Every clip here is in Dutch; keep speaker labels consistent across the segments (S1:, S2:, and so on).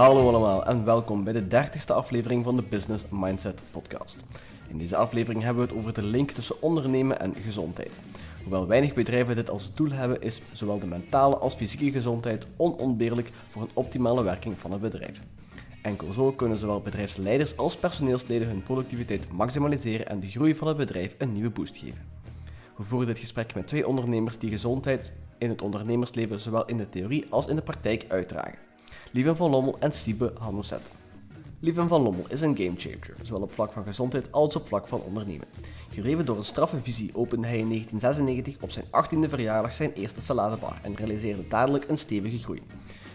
S1: Hallo allemaal en welkom bij de 30ste aflevering van de Business Mindset Podcast. In deze aflevering hebben we het over de link tussen ondernemen en gezondheid. Hoewel weinig bedrijven dit als doel hebben, is zowel de mentale als fysieke gezondheid onontbeerlijk voor een optimale werking van het bedrijf. Enkel zo kunnen zowel bedrijfsleiders als personeelsleden hun productiviteit maximaliseren en de groei van het bedrijf een nieuwe boost geven. We voeren dit gesprek met twee ondernemers die gezondheid in het ondernemersleven zowel in de theorie als in de praktijk uitdragen. Lieven van Lommel en Siebe Hanouset. Lieven van Lommel is een gamechanger, zowel op vlak van gezondheid als op vlak van ondernemen. Gedreven door een straffe visie opende hij in 1996 op zijn 18e verjaardag zijn eerste saladebar en realiseerde dadelijk een stevige groei.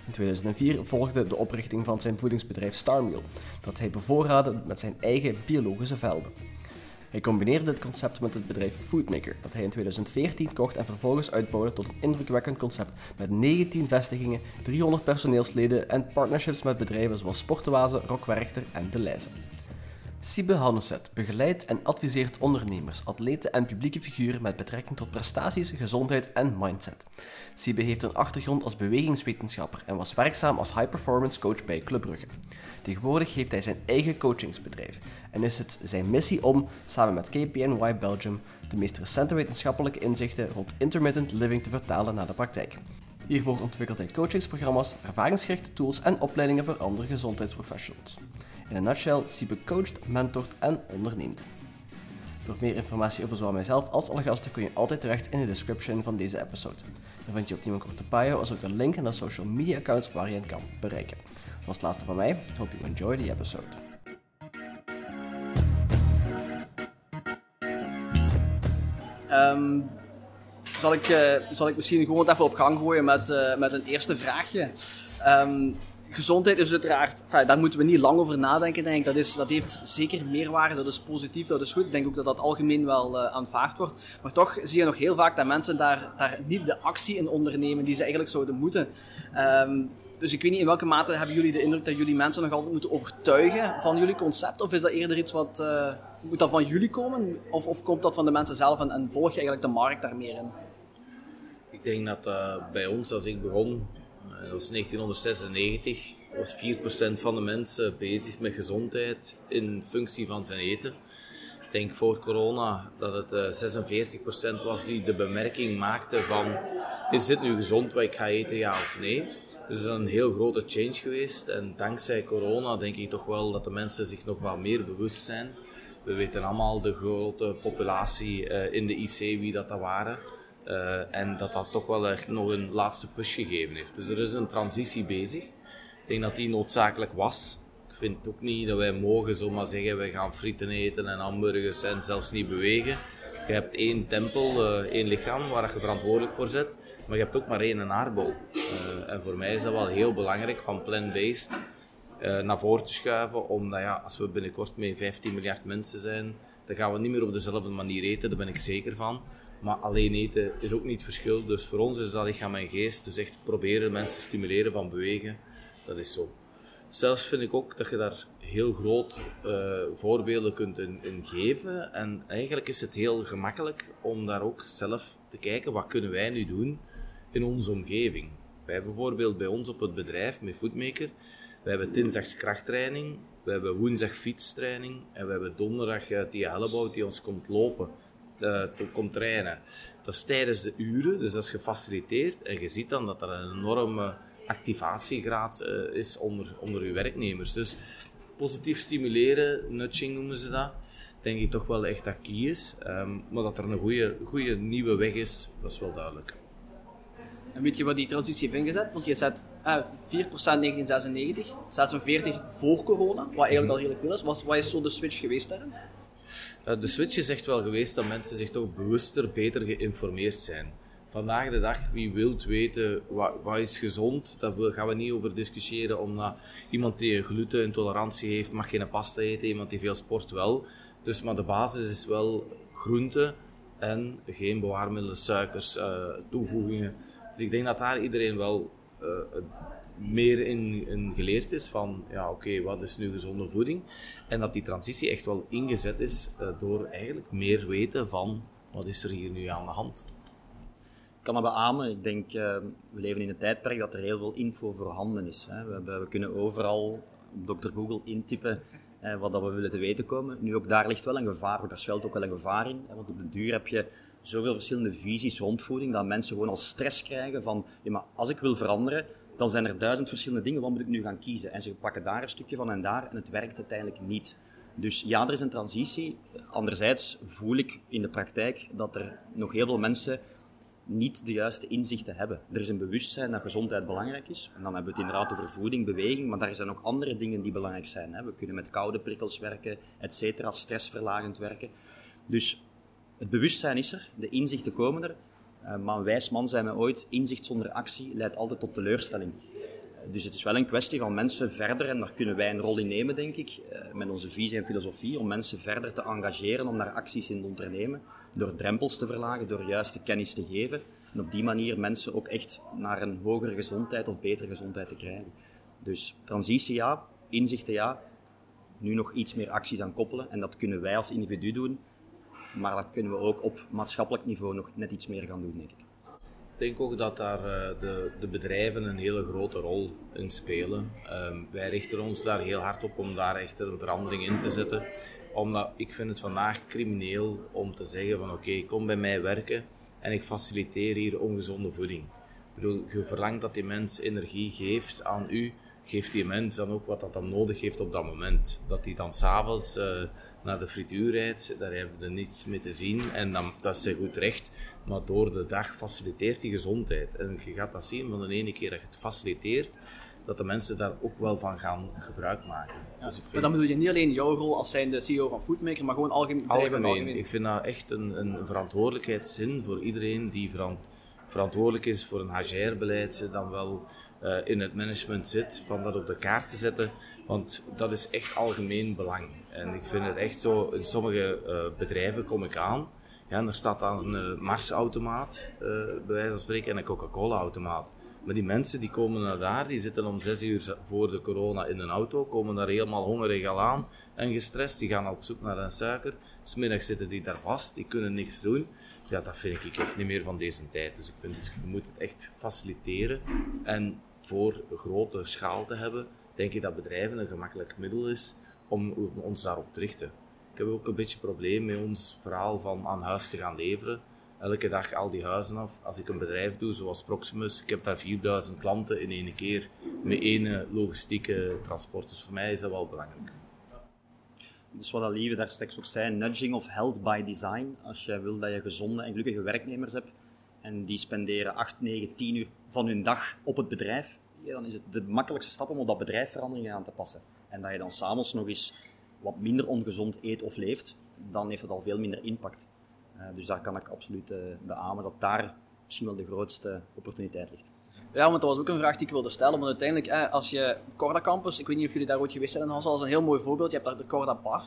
S1: In 2004 volgde de oprichting van zijn voedingsbedrijf Starmeal, dat hij bevoorraadde met zijn eigen biologische velden. Hij combineerde dit concept met het bedrijf Foodmaker, dat hij in 2014 kocht en vervolgens uitbouwde tot een indrukwekkend concept met 19 vestigingen, 300 personeelsleden en partnerships met bedrijven zoals Sportoise, Rockwerchter en De Leize. Sibe Hanouset begeleidt en adviseert ondernemers, atleten en publieke figuren met betrekking tot prestaties, gezondheid en mindset. Sibe heeft een achtergrond als bewegingswetenschapper en was werkzaam als high-performance coach bij Club Brugge. Tegenwoordig heeft hij zijn eigen coachingsbedrijf en is het zijn missie om, samen met KPNY Belgium, de meest recente wetenschappelijke inzichten rond intermittent living te vertalen naar de praktijk. Hiervoor ontwikkelt hij coachingsprogramma's, ervaringsgerichte tools en opleidingen voor andere gezondheidsprofessionals. In een nutshell, Siebe coacht, mentort en onderneemt. Voor meer informatie over zowel mijzelf als alle gasten kun je altijd terecht in de description van deze episode. Dan vind je op die korte bio als ook de link naar social media accounts waar je het kan bereiken. Dat was het laatste van mij. Hope you enjoy the episode.
S2: Ehm, zal, ik, eh, zal ik misschien gewoon even op gang gooien met, eh, met een eerste vraagje. Ehm, gezondheid is uiteraard, enfin, daar moeten we niet lang over nadenken, denk ik. Dat, is, dat heeft zeker meerwaarde, dat is positief, dat is goed. Ik denk ook dat dat algemeen wel uh, aanvaard wordt. Maar toch zie je nog heel vaak dat mensen daar, daar niet de actie in ondernemen die ze eigenlijk zouden moeten. Um, dus ik weet niet in welke mate hebben jullie de indruk dat jullie mensen nog altijd moeten overtuigen van jullie concept? Of is dat eerder iets wat, uh, moet dat van jullie komen? Of, of komt dat van de mensen zelf en, volg je eigenlijk de markt daar meer in?
S3: Ik denk dat uh, bij ons, als ik begon, dat was 1996, was 4% van de mensen bezig met gezondheid in functie van zijn eten. Ik denk voor corona dat het uh, 46% was die de bemerking maakte van is dit nu gezond wat ik ga eten, ja of nee. Dus het is een heel grote change geweest en dankzij corona denk ik toch wel dat de mensen zich nog wat meer bewust zijn. We weten allemaal de grote populatie uh, in de IC wie dat, dat waren. Uh, en dat dat toch wel echt nog een laatste push gegeven heeft. Dus er is een transitie bezig. Ik denk dat die noodzakelijk was. Ik vind ook niet dat wij mogen zomaar zeggen, wij gaan frieten eten en hamburgers en zelfs niet bewegen. Je hebt één tempel, uh, één lichaam waar je verantwoordelijk voor zit, maar je hebt ook maar één aardbol. Uh, en voor mij is dat wel heel belangrijk van plant-based uh, naar voren te schuiven, omdat ja, als we binnenkort met 15 miljard mensen zijn, dan gaan we niet meer op dezelfde manier eten, daar ben ik zeker van. Maar alleen eten is ook niet het verschil. Dus voor ons is dat lichaam en geest. Dus echt proberen mensen stimuleren van bewegen. Dat is zo. Zelfs vind ik ook dat je daar heel groot uh, voorbeelden kunt in, geven. En eigenlijk is het heel gemakkelijk om daar ook zelf te kijken, wat kunnen wij nu doen in onze omgeving. Wij bijvoorbeeld bij ons op het bedrijf met Foodmaker, we hebben dinsdags krachttraining, we hebben woensdag fietstraining en we hebben donderdag uh, die Hellebout die ons komt lopen, uh, komt trainen. Dat is tijdens de uren, dus dat is gefaciliteerd en je ziet dan dat er een enorme activatiegraad is onder, onder uw werknemers. Dus positief stimuleren, nudging noemen ze dat, denk ik toch wel echt dat key is. Um, maar dat er een goede, goede nieuwe weg is, dat is wel duidelijk.
S2: En weet je wat die transitie heeft ingezet? Want je zet eh, 4% 1996, 46 voor corona, wat eigenlijk al redelijk veel is. Wat, wat is zo de switch geweest daarin?
S3: Uh, de switch is echt wel geweest dat mensen zich toch bewuster, beter geïnformeerd zijn vandaag de dag, wie wilt weten wat, wat is gezond, daar gaan we niet over discussiëren. Omdat iemand die glutenintolerantie heeft, mag geen pasta eten, iemand die veel sport wel. Dus, maar de basis is wel groente en geen bewaarmiddelen, suikers, uh, toevoegingen. Dus ik denk dat daar iedereen wel uh, meer in, geleerd is van, ja oké, wat is nu gezonde voeding? En dat die transitie echt wel ingezet is uh, door eigenlijk meer weten van, wat is er hier nu aan de hand?
S4: Kan dat beamen. Ik denk, uh, we leven in een tijdperk dat er heel veel info voorhanden is. Hè. We, we, kunnen overal op Dr. Google intypen uh, wat dat we willen te weten komen. Nu, ook daar ligt wel een gevaar, daar schuilt ook wel een gevaar in. Hè, want op de duur heb je zoveel verschillende visies rond voeding, dat mensen gewoon al stress krijgen van, ja, maar als ik wil veranderen, dan zijn er duizend verschillende dingen, wat moet ik nu gaan kiezen? En ze pakken daar een stukje van en daar en het werkt uiteindelijk niet. Dus ja, er is een transitie. Anderzijds voel ik in de praktijk dat er nog heel veel mensen niet de juiste inzichten hebben. Er is een bewustzijn dat gezondheid belangrijk is. En dan hebben we het inderdaad over voeding, beweging, maar daar zijn nog andere dingen die belangrijk zijn. We kunnen met koude prikkels werken, et cetera, stressverlagend werken. Dus het bewustzijn is er, de inzichten komen er. Eh, maar een wijs man zei me ooit, inzicht zonder actie leidt altijd tot teleurstelling. Eh, dus het is wel een kwestie van mensen verder, en daar kunnen wij een rol in nemen, denk ik, eh, met onze visie en filosofie, om mensen verder te engageren om daar acties in te ondernemen, door drempels te verlagen, door juiste kennis te geven, en op die manier mensen ook echt naar een hogere gezondheid of betere gezondheid te krijgen. Dus transitie ja, inzichten ja, nu nog iets meer acties aan koppelen, en dat kunnen wij als individu doen, maar dat kunnen we ook op maatschappelijk niveau nog net iets meer gaan doen, denk ik.
S3: Ik denk ook dat daar uh, de, de, bedrijven een hele grote rol in spelen. Um, wij richten ons daar heel hard op om daar echt een verandering in te zetten. Omdat ik vind het vandaag crimineel om te zeggen van oké, kom bij mij werken en ik faciliteer hier ongezonde voeding. Ik bedoel, je verlangt dat die mens energie geeft aan u, geeft die mens dan ook wat dat dan nodig heeft op dat moment. Dat hij dan s'avonds uh, naar de frituur rijdt, daar hebben we niets mee te zien en dan, dat is zijn goed recht. Maar door de dag faciliteert die gezondheid. En je gaat dat zien van de ene keer dat je het faciliteert, dat de mensen daar ook wel van gaan gebruik maken.
S2: Ja, dus ik vind... Maar dan bedoel je niet alleen jouw rol als zijnde CEO van Foodmaker, maar gewoon algemeen.
S3: Algemeen. algemeen. Ik vind dat echt een, een verantwoordelijkheidszin voor iedereen die verant verantwoordelijk is voor een HR-beleid, dan wel uh, in het management zit, van dat op de kaart te zetten. Want dat is echt algemeen belang. En ik vind het echt zo, in sommige uh, bedrijven kom ik aan, ja, en er staat dan een uh, Mars-automaat, bij wijze van spreken, en een Coca-Cola-automaat. Maar die mensen die komen naar daar, die zitten om zes uur voor de corona in een auto, komen daar helemaal hongerig aan en gestrest. Die gaan op zoek naar een suiker. Smiddags zitten die daar vast, die kunnen niks doen ja, dat vind ik echt niet meer van deze tijd. Dus ik vind, dus je moet het echt faciliteren. En voor grote schaal te hebben, denk ik dat bedrijven een gemakkelijk middel is om ons daarop te richten. Ik heb ook een beetje probleem met ons verhaal van aan huis te gaan leveren. Elke dag al die huizen af. Als ik een bedrijf doe, zoals Proximus, ik heb daar 4000 klanten in één keer met één logistieke transport. Dus voor mij is dat wel belangrijk.
S4: Dus wat Alieve daar straks ook zei, nudging of held by design. Als je wil dat je gezonde en gelukkige werknemers hebt en die spenderen 8, 9, 10 uur van hun dag op het bedrijf, dan is het de makkelijkste stap om op dat bedrijf veranderingen aan te passen. En dat je dan s'avonds nog eens wat minder ongezond eet of leeft, dan heeft het al veel minder impact. Uh, dus daar kan ik absoluut uh, beamen dat daar misschien wel de grootste opportuniteit ligt.
S2: Ja, want dat was ook een vraag die ik wilde stellen. Want uiteindelijk, eh, als je Corda Campus, ik weet niet of jullie daar ooit geweest zijn in Hassel, dat is een heel mooi voorbeeld. Je hebt daar de Corda Bar.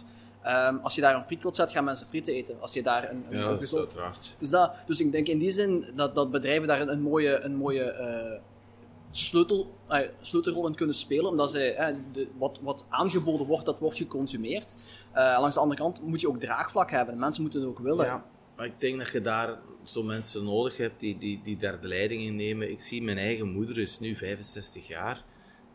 S2: Um, als je daar een frietkot zet, gaan mensen frieten eten. Als je daar een,
S3: een ja, dat is uiteraard.
S2: Dus, dat, dus ik denk in die zin dat, dat bedrijven daar een, een mooie, een mooie uh, sleutel, uh, sleutelrol in kunnen spelen. Omdat zij, uh, de, wat, wat aangeboden wordt, dat wordt geconsumeerd. langs de andere kant moet je ook draagvlak hebben. Mensen moeten het ook willen.
S3: Ja. Maar ik denk dat je daar zo mensen nodig hebt die, die, die daar de leiding in nemen. Ik zie mijn eigen moeder is nu 65 jaar.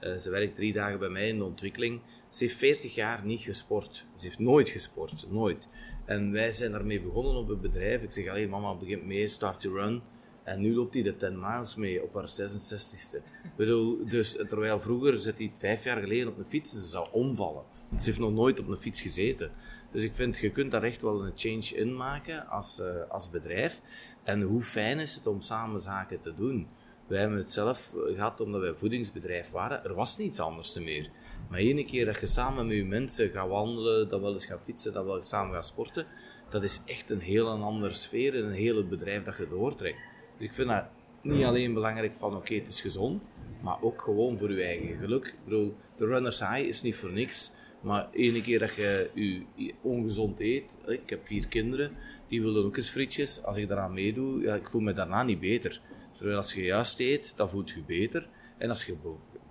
S3: Uh, ze werkt drie dagen bij mij in de ontwikkeling. Ze heeft 40 jaar niet gesport. Ze heeft nooit gesport, nooit. En wij zijn daarmee begonnen op het bedrijf. Ik zeg alleen, mama begint mee, start to run. En nu loopt hij de 10 miles mee op haar 66ste. Ik bedoel, dus, terwijl vroeger zit hij vijf jaar geleden op een fiets en ze zou omvallen. Ze heeft nog nooit op een fiets gezeten. Dus ik vind, je kunt daar echt wel een change in maken als, uh, als bedrijf. En hoe fijn is het om samen zaken te doen? Wij hebben het zelf gehad omdat wij voedingsbedrijf waren. Er was niets anders meer. Maar ene keer dat je samen met je mensen gaat wandelen, dan wel eens gaat fietsen, dan wel eens samen gaat sporten, dat is echt een heel andere sfeer in een hele bedrijf dat je doortrekt. Dus ik vind dat niet alleen belangrijk van oké, het is gezond, maar ook gewoon voor je eigen geluk. Ik bedoel, de runner's high is niet voor niks. Maar ene keer dat je je ongezond eet, ik heb vier kinderen, die willen ook eens frietjes. Als ik daaraan meedoe, ja, ik voel me daarna niet beter. Terwijl als je juist eet, dan voelt je beter. En als je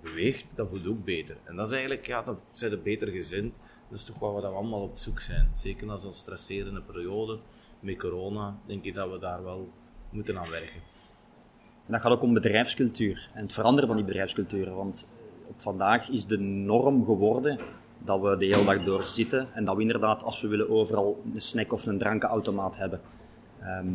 S3: beweegt, dan voelt je ook beter. En dat is eigenlijk, ja, dan zijn je beter gezind. Dat is toch wat we allemaal op zoek zijn. Zeker na zo'n stresserende periode met corona, denk ik dat we daar wel moeten aan werken.
S4: En dat gaat ook om bedrijfscultuur en het veranderen van die bedrijfscultuur. Want op vandaag is de norm geworden dat we de hele dag door zitten en dat we inderdaad, als we willen, overal een snack of een drankenautomaat hebben. Ehm,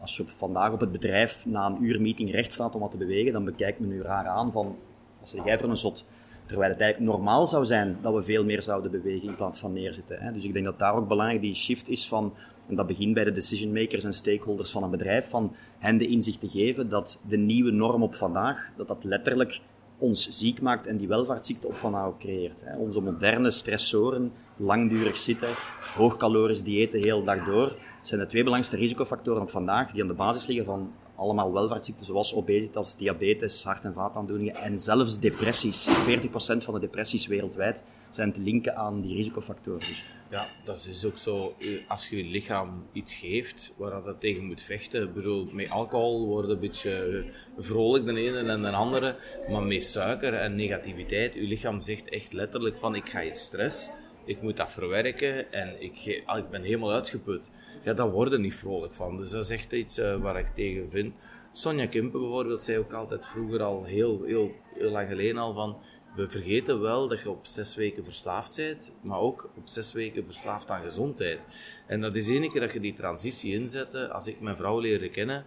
S4: als je op, vandaag op het bedrijf na een uur meeting recht staat om wat te bewegen, dan bekijkt men u raar aan van, wat zeg jij voor een zot? Terwijl het eigenlijk normaal zou zijn dat we veel meer zouden bewegen in plaats van neerzitten. Hè? Dus ik denk dat daar ook belangrijk die shift is van, en dat begint bij de decision makers en stakeholders van een bedrijf, van hen de inzicht te geven dat de nieuwe norm op vandaag, dat dat letterlijk ons ziek maakt en die welvaartsziekte op van nou creëert. Onze moderne stressoren, langdurig zitten, hoogcalorisch diëten de hele dag door, zijn de twee belangrijkste risicofactoren op vandaag die aan de basis liggen van allemaal welvaartsziekten zoals obesitas, diabetes, hart- en vaataandoeningen en zelfs depressies. 40% van de depressies wereldwijd zijn te linken aan die risicofactoren. Dus
S3: Ja, dat is ook zo. eh, Als je je lichaam iets geeft waar dat tegen moet vechten. Ik bedoel, met alcohol wordt een beetje eh, vrolijk de ene en de andere. Maar met suiker en negativiteit, je lichaam zegt echt letterlijk van ik ga je stress. Ik moet dat verwerken en ik, ah, ik ben helemaal uitgeput. Ja, daar word je niet vrolijk van. Dus dat is echt iets eh, waar ik tegen vind. Sonja Kimpen bijvoorbeeld zei ook altijd vroeger al, heel, heel, heel lang geleden al van... We vergeten wel dat je op zes weken verslaafd bent, maar ook op zes weken verslaafd aan gezondheid. En dat is één keer dat je die transitie inzet. Als ik mijn vrouw leerde kennen,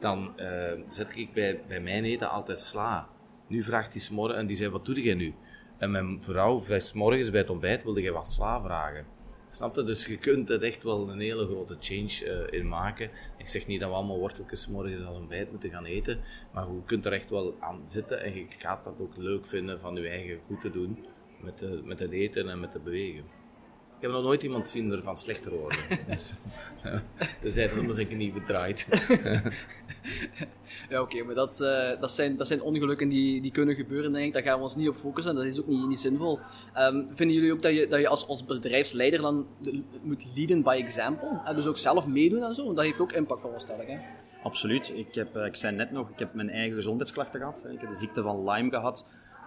S3: dan eh, zet ik bij, bij mijn eten altijd sla. Nu vraagt hij s'morgen en die zei, wat doe jij nu? En mijn vrouw vraagt morgens bij het ontbijt, wilde jij wat sla vragen? Snap je? Dus je kunt er echt wel een hele grote change eh, in maken. Ik zeg niet dat we allemaal worteltjes morgens als ontbijt moeten gaan eten, maar je kunt er echt wel aan zitten en je gaat dat ook leuk vinden van je eigen goed te doen met, de, met het eten en met het bewegen. Ik heb nog nooit iemand zien ervan slechter worden. Dus, dus hij dat zeker niet bedraaid.
S2: Ja, oké, maar dat, eh, dat, zijn, dat zijn ongelukken die, die kunnen gebeuren, denk ik. Daar gaan we ons niet op focussen. Dat is ook niet, niet zinvol. Ehm, vinden jullie ook dat je, dat je als, als bedrijfsleider dan de- moet leaden by example? En dus ook zelf meedoen en zo? Want dat heeft ook impact voor ons, stel ik, hè?
S4: Absoluut. Ik, heb, eh, ik zei net nog, ik heb mijn eigen gezondheidsklachten gehad. Ik heb de ziekte van Lyme gehad,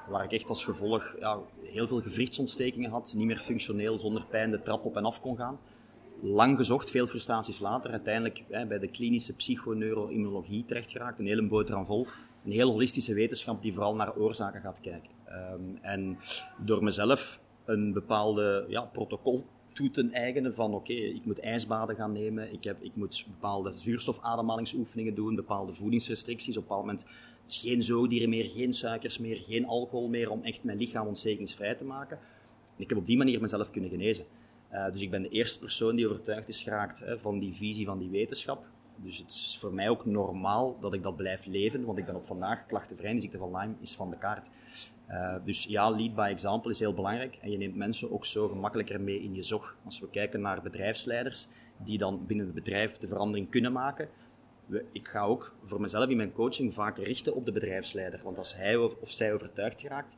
S4: waar ik echt als gevolg ja, heel veel gewrichtsontstekingen had, niet meer functioneel, zonder pijn de trap op en af kon gaan. Lang gezocht, veel frustraties later, uiteindelijk hè, bij de klinische psychoneuroimmunologie terechtgeraakt, een hele boterham vol. Een heel holistische wetenschap die vooral naar oorzaken gaat kijken. Ehm, en door mezelf een bepaalde ja, protocol toe te eigenen van oké, ik moet ijsbaden gaan nemen, ik, heb, ik moet bepaalde zuurstofademhalingsoefeningen doen, bepaalde voedingsrestricties. Op een bepaald moment geen zoodieren meer, geen suikers meer, geen alcohol meer, om echt mijn lichaam ontstekingsvrij te maken. En ik heb op die manier mezelf kunnen genezen. Eh, dus ik ben de eerste persoon die overtuigd is geraakt hè, van die visie van die wetenschap. Dus het is voor mij ook normaal dat ik dat blijf leven, want ik ben op vandaag klachtenvrij. De ziekte van Lyme is van de kaart. Uh, dus ja, lead by example is heel belangrijk. En je neemt mensen ook zo gemakkelijker mee in je zog. Als we kijken naar bedrijfsleiders die dan binnen het bedrijf de verandering kunnen maken. Ik ga ook voor mezelf in mijn coaching vaak richten op de bedrijfsleider. Want als hij of, zij overtuigd geraakt,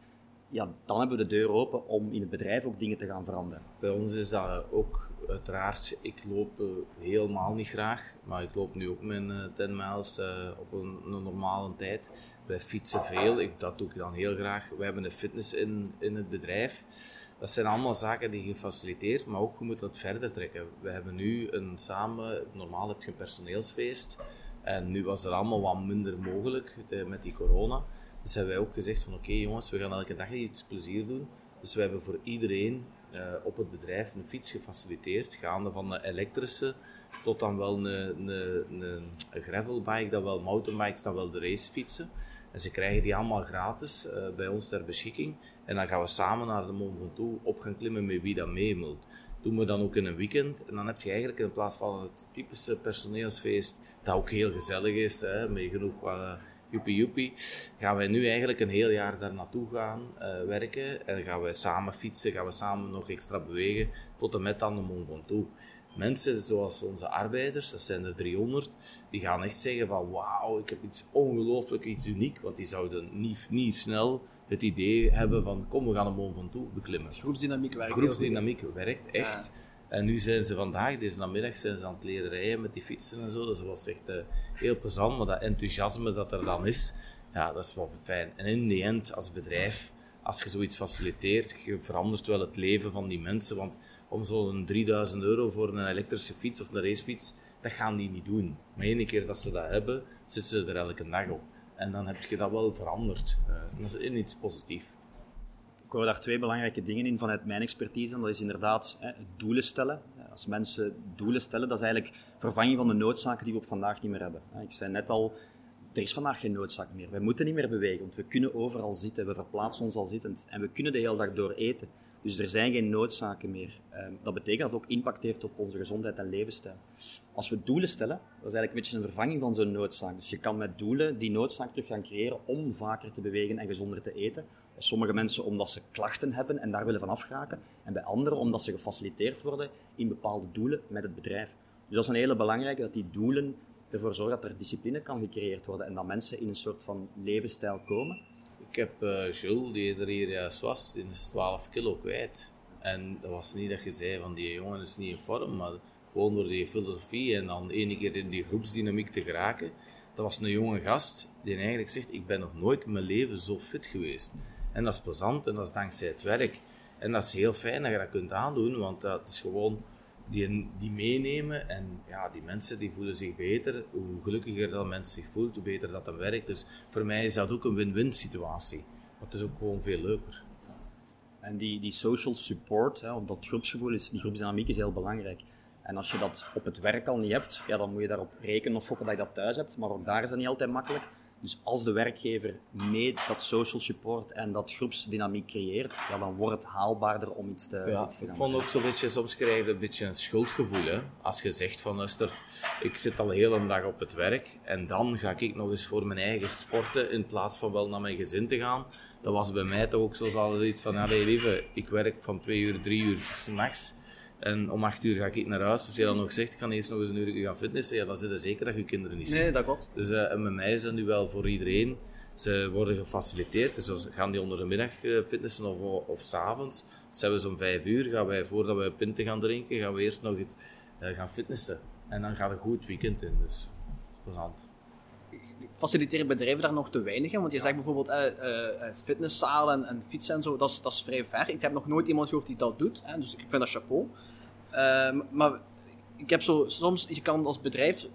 S4: ja, dan hebben we de deur open om in het bedrijf ook dingen te gaan veranderen.
S3: Bij ons is dat ook uiteraard, ik loop uh, helemaal niet graag, maar ik loop nu ook mijn uh, 10 miles uh, op een, een, normale tijd. Wij fietsen veel, ik, dat doe ik dan heel graag. We hebben een fitness in, in het bedrijf. Dat zijn allemaal zaken die je faciliteert, maar ook je moet dat verder trekken. We hebben nu een samen, normaal heb je een personeelsfeest, en nu was het allemaal wat minder mogelijk de, met die corona. Dus hebben wij ook gezegd van oké jongens, we gaan elke dag iets plezier doen. Dus we hebben voor iedereen uh, op het bedrijf een fiets gefaciliteerd, gaande van de elektrische tot dan wel een, een, een, gravelbike, dan wel mountainbikes, dan wel de racefietsen. En ze krijgen die allemaal gratis uh, bij ons ter beschikking. En dan gaan we samen naar de Mont Ventoux op gaan klimmen met wie dat mee wil. Doen we dan ook in een weekend. En dan heb je eigenlijk in plaats van het typische personeelsfeest, dat ook heel gezellig is, hè, met genoeg uh, joepie joepie, gaan wij nu eigenlijk een heel jaar daar naartoe gaan uh, werken. En gaan we samen fietsen, gaan we samen nog extra bewegen, tot en met dan de Mont Ventoux. Mensen zoals onze arbeiders, dat zijn er 300, die gaan echt zeggen van wauw, ik heb iets ongelooflijk, iets uniek. Want die zouden niet, niet snel het idee hebben van kom, we gaan de Mont Ventoux beklimmen.
S2: Groepsdynamiek werkt
S3: Groepsdynamiek werkt echt. Ja. En nu zijn ze vandaag, deze namiddag, zijn ze aan het leren rijden met die fietsen en zo. Dus dat was echt uh, heel plezant. Maar dat enthousiasme dat er dan is, ja, dat is wel fijn. En in die end, als bedrijf, als je zoiets faciliteert, je verandert wel het leven van die mensen. Want om zo'n 3000 euro voor een elektrische fiets of een racefiets, dat gaan die niet doen. Maar één keer dat ze dat hebben, zitten ze er elke dag op. En dan heb je dat wel veranderd. Uh, dat is iets positiefs.
S4: Ik hoor daar twee belangrijke dingen in vanuit mijn expertise. En dat is inderdaad hè, doelen stellen. Als mensen doelen stellen, dat is eigenlijk vervanging van de noodzaken die we op vandaag niet meer hebben. Ik zei net al, er is vandaag geen noodzaak meer. Wij moeten niet meer bewegen, want we kunnen overal zitten. We verplaatsen ons al zittend. En we kunnen de hele dag door eten. Dus er zijn geen noodzaken meer. Ehm, dat betekent dat het ook impact heeft op onze gezondheid en levensstijl. Als we doelen stellen, dat is eigenlijk een beetje een vervanging van zo'n noodzaak. Dus je kan met doelen die noodzaak terug gaan creëren om vaker te bewegen en gezonder te eten. Sommige mensen omdat ze klachten hebben en daar willen van afgeraken. En bij anderen omdat ze gefaciliteerd worden in bepaalde doelen met het bedrijf. Dus dat is een hele belangrijke, dat die doelen ervoor zorgen dat er discipline kan gecreëerd worden en dat mensen in een soort van levensstijl komen
S3: ik heb uh, Jules, die er hier juist was, die is 12 kilo kwijt. En dat was niet dat je zei van die jongen is niet in vorm, maar gewoon door die filosofie en dan ene keer in die groepsdynamiek te geraken. Dat was een jonge gast die eigenlijk zegt, ik ben nog nooit in mijn leven zo fit geweest. En dat is plezant en dat is dankzij het werk. En dat is heel fijn dat je dat kunt aandoen, want dat is gewoon die, die meenemen. En ja, die mensen die voelen zich beter. Hoe gelukkiger dat mensen zich voelt, hoe beter dat dan werkt. Dus voor mij is dat ook een win-win situatie. Maar het is ook gewoon veel leuker.
S4: En die, die social support, hè, dat groepsgevoel, is, die groepsdynamiek is heel belangrijk. En als je dat op het werk al niet hebt, ja, dan moet je daarop rekenen of fokken dat je dat thuis hebt. Maar ook daar is dat niet altijd makkelijk. Dus als de werkgever mee dat social support en dat groepsdynamiek creëert, ja, dan wordt het haalbaarder om iets te,
S3: ja,
S4: iets te
S3: gaan Ik vond ook zo'n beetje, soms krijg je een beetje een schuldgevoel. Hè? Als je zegt van, luister, ik zit al heel een dag op het werk en dan ga ik nog eens voor mijn eigen sporten in plaats van wel naar mijn gezin te gaan. Dat was bij mij toch ook zo iets van, ja, lieve, ik werk van twee uur, drie uur s'nachts en om acht uur ga ik naar huis. Als je dan nog zegt, ik ga eerst nog eens een uur gaan fitnessen, ja, dan zit het zeker dat je kinderen niet ziet.
S2: Nee, dat klopt.
S3: Dus uh, en met mij is dat nu wel voor iedereen. Ze worden gefaciliteerd, dus ze gaan die onder de middag uh, fitnessen of, of s'avonds. Dus om vijf uur, gaan wij, voordat we pinten gaan drinken, gaan we eerst nog iets, uh, gaan fitnessen. En dan gaat een goed weekend in, dus dat is plezant
S2: faciliteren bedrijven daar nog te weinig in? Want je zegt bijvoorbeeld uh, uh, fitnesszalen en, en, fietsen en zo, dat is, dat is vrij ver. Ik heb nog nooit iemand gehoord die dat doet, hè, dus ik vind dat chapeau. Uh, maar ik heb zo, soms, je kan als bedrijf,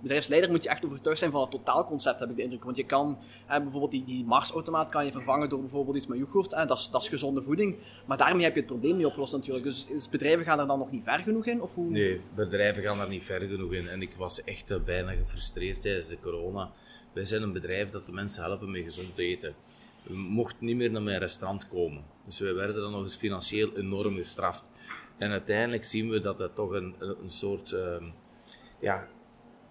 S2: bedrijfsleider moet je echt overtuigd zijn van het totaalconcept, heb ik de indruk. Want je kan, bijvoorbeeld die, die Mars-automaat kan je vervangen door bijvoorbeeld iets met yoghurt, hè, dat, is, dat is gezonde voeding. Maar daarmee heb je het probleem niet opgelost natuurlijk. Dus, dus bedrijven gaan er dan nog niet ver genoeg in? Of hoe?
S3: Nee, bedrijven gaan daar niet ver genoeg in. En ik was echt bijna gefrustreerd tijdens de corona wij zijn een bedrijf dat de mensen helpen met gezond eten. We mochten niet meer naar mijn restaurant komen. Dus wij werden dan nog eens financieel enorm gestraft. En uiteindelijk zien we dat het toch een, een soort uh, ja,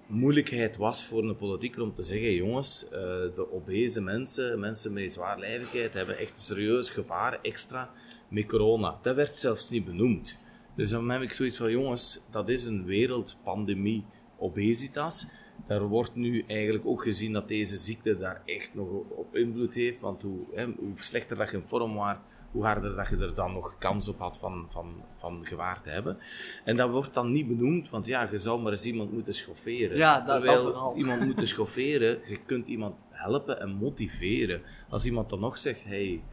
S3: moeilijkheid was voor een politieker om te zeggen: jongens, uh, de obese mensen, mensen met zwaarlijvigheid, hebben echt serieus gevaar extra met corona. Dat werd zelfs niet benoemd. Dus dan heb ik zoiets van: jongens, dat is een wereldpandemie obesitas daar wordt nu eigenlijk ook gezien dat deze ziekte daar echt nog op invloed heeft. Want hoe, hè, hoe slechter dat je in vorm was, hoe harder dat je er dan nog kans op had van, van, van gewaar te hebben. En dat wordt dan niet benoemd, want ja, je zou maar eens iemand moeten schofferen.
S2: Ja, dat, dat vooral.
S3: iemand moeten schofferen, je kunt iemand helpen en motiveren. Als iemand dan nog zegt, hey,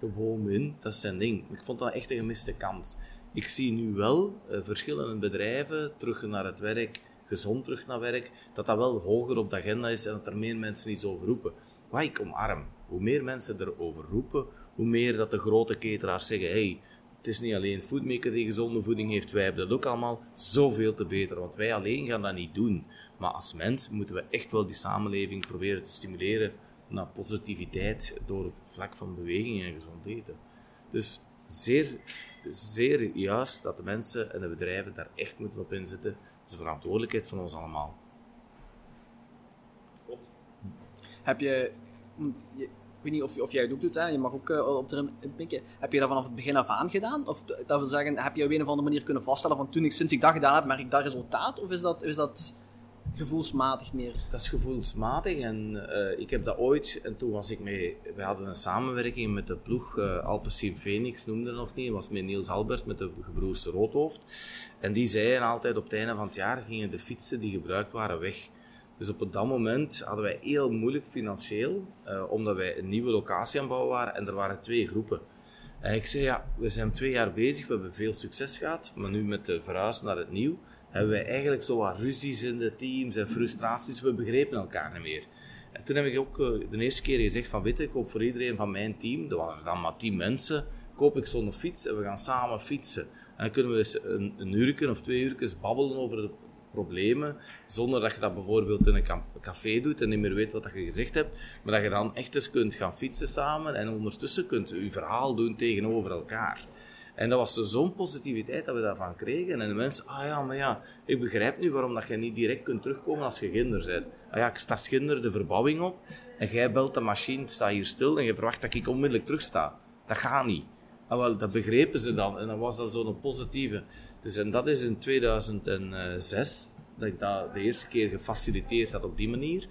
S3: gewoon win, dat is zijn ding. Ik vond dat echt een gemiste kans. Ik zie nu wel uh, verschillende bedrijven terug naar het werk gezond terug naar werk, dat dat wel hoger op de agenda is en dat er meer mensen iets over roepen. Wat ik omarm. Hoe meer mensen erover roepen, hoe meer dat de grote cateraars zeggen, hey, het is niet alleen Foodmaker die gezonde voeding heeft, wij hebben dat ook allemaal zoveel te beter, want wij alleen gaan dat niet doen. Maar als mens moeten we echt wel die samenleving proberen te stimuleren naar positiviteit door het vlak van beweging en gezond eten. Dus zeer, zeer juist dat de mensen en de bedrijven daar echt moeten op inzetten de verantwoordelijkheid van ons allemaal.
S2: Klopt. Heb je, ik weet niet of, of jij het ook doet, hè? je mag ook uh, op erin pikken. Heb je dat vanaf het begin af aan gedaan? Of dat wil zeggen, heb je op een of andere manier kunnen vaststellen van toen ik, sinds ik dat gedaan heb, merk ik dat resultaat? Of is dat, is dat gevoelsmatig meer?
S3: Dat is gevoelsmatig en uh, ik heb dat ooit, en toen was ik mee, we hadden een samenwerking met de ploeg uh, Alpecin Phoenix, noemde dat nog niet, was met Niels Albert, met de gebroers Roodhoofd. En die zeiden altijd op het einde van het jaar gingen de fietsen die gebruikt waren weg. Dus op dat moment hadden wij heel moeilijk financieel, uh, omdat wij een nieuwe locatie aan het bouwen waren en er waren twee groepen. En ik zei, ja, we zijn twee jaar bezig, we hebben veel succes gehad, maar nu met de verhuis naar het nieuw, hebben wij eigenlijk zo wat ruzies in de teams en frustraties. We begrepen elkaar niet meer. En toen heb ik ook uh, de eerste keer gezegd van, weet ik koop voor iedereen van mijn team, dat waren dan maar tien mensen, koop ik zo'n fiets en we gaan samen fietsen. En dan kunnen we eens een, een uurtje of twee uurtjes babbelen over de problemen, zonder dat je dat bijvoorbeeld in een café doet en niet meer weet wat je gezegd hebt, maar dat je dan echt eens kunt gaan fietsen samen en ondertussen kunt je verhaal doen tegenover elkaar. En dat was zo'n positiviteit dat we daarvan kregen. En de mensen, ah ja, maar ja, ik begrijp nu waarom dat je niet direct kunt terugkomen als je ginder bent. Ah ja, ik start ginder de verbouwing op en jij belt de machine, sta hier stil en je verwacht dat ik onmiddellijk terugsta. Dat gaat niet. Ah, wel, dat begrepen ze dan en dan was dat zo'n positieve. Dus en dat is in 2006 dat ik dat de eerste keer gefaciliteerd had op die manier.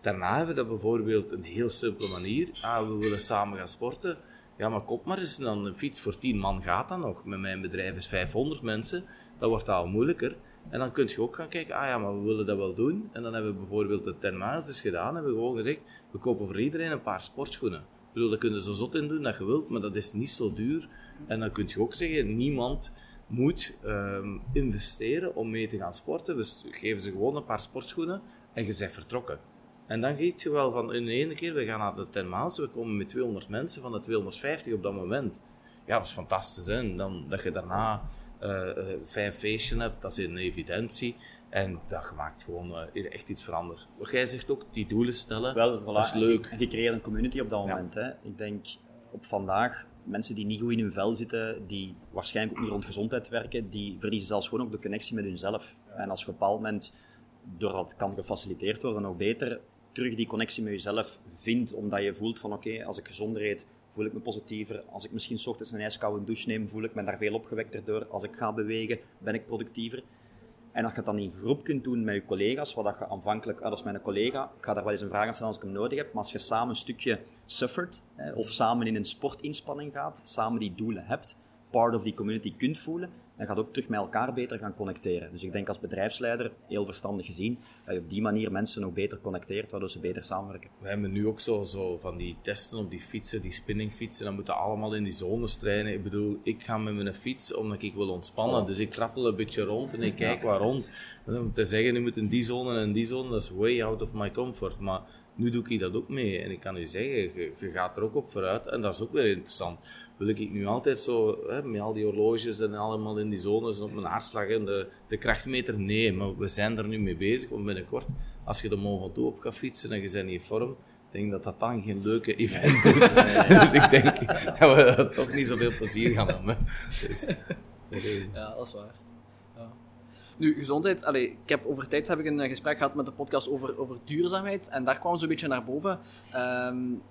S3: Daarna hebben we dat bijvoorbeeld een heel simpele manier. Ah, we willen samen gaan sporten. Ja, maar kop maar eens, dan een fiets voor 10 man gaat dan nog. Met mijn bedrijf is 500 mensen. Dat wordt al moeilijker. En dan kun je ook gaan kijken, ah ja, maar we willen dat wel doen. En dan hebben we bijvoorbeeld de 10 maanden gedaan. Hebben we gewoon gezegd, we kopen voor iedereen een paar sportschoenen. Ik bedoel, dat kun je zo zot in doen dat je wilt, maar dat is niet zo duur. En dan kun je ook zeggen, niemand moet um, investeren om mee te gaan sporten. Dus geven ze gewoon een paar sportschoenen en je bent vertrokken. En dan giet je wel van in de ene keer, we gaan naar de 10 maanden, we komen met 200 mensen van de 250 op dat moment. Ja, dat is fantastisch. Hè? Dan, dat je daarna uh, vijf feestjes hebt, dat is een evidentie. En dat maakt gewoon uh, is echt iets veranderd. Wat jij zegt ook, die doelen stellen,
S4: Wel, voilà. dat is leuk. Je, je creëert een community op dat moment. Hè? Ik denk, op vandaag, mensen die niet goed in hun vel zitten, die waarschijnlijk ook niet rond gezondheid werken, die verliezen zelfs gewoon ook de connectie met hunzelf. En als op een bepaald moment, doordat het kan gefaciliteerd worden, nog beter terug die connectie met jezelf vindt, omdat je voelt van oké, als ik gezonder eet, voel ik me positiever. Als ik misschien ochtends een ijskoude douche neem, voel ik me daar veel opgewekter door. Als ik ga bewegen, ben ik productiever. En als je het dan in groep kunt doen met je collega's, wat je aanvankelijk, ah, dat is mijn collega, ik ga daar wel eens een vraag aan stellen als ik hem nodig heb, maar als je samen een stukje suffert, of samen in een sportinspanning gaat, samen die doelen hebt, part of die community kunt voelen, dan gaat ook terug met elkaar beter gaan connecteren. Dus ik denk als bedrijfsleider, heel verstandig gezien, dat je op die manier mensen nog beter connecteert, waardoor ze beter samenwerken.
S3: We hebben nu ook zo, zo van die testen op die fietsen, die spinningfietsen, dan moeten allemaal in die zones trainen. Ik bedoel, ik ga met mijn fiets omdat ik wil ontspannen, oh. dus ik trappel een beetje rond en ik kijk waar rond. om te zeggen, nu moet in die zone en die zone, dat is way out of my comfort. Maar nu doe ik dat ook mee en ik kan u zeggen, je, je gaat er ook op vooruit en dat is ook weer interessant wil ik nu altijd zo, hè, met al die horloges en allemaal in die zones en op mijn hartslag en de, de krachtmeter, nee, maar we zijn er nu mee bezig, want binnenkort, als je de Mont Ventoux op gaat fietsen en je bent in vorm, denk dat dat dan geen leuke event is. dus ik denk dat we toch niet zoveel plezier gaan hebben. Dus,
S2: ja, dat is waar. Ja. Nu, gezondheid. Allee, ik heb, over tijd heb ik een gesprek gehad met de podcast over, over duurzaamheid. En daar kwam zo'n beetje naar boven. Um,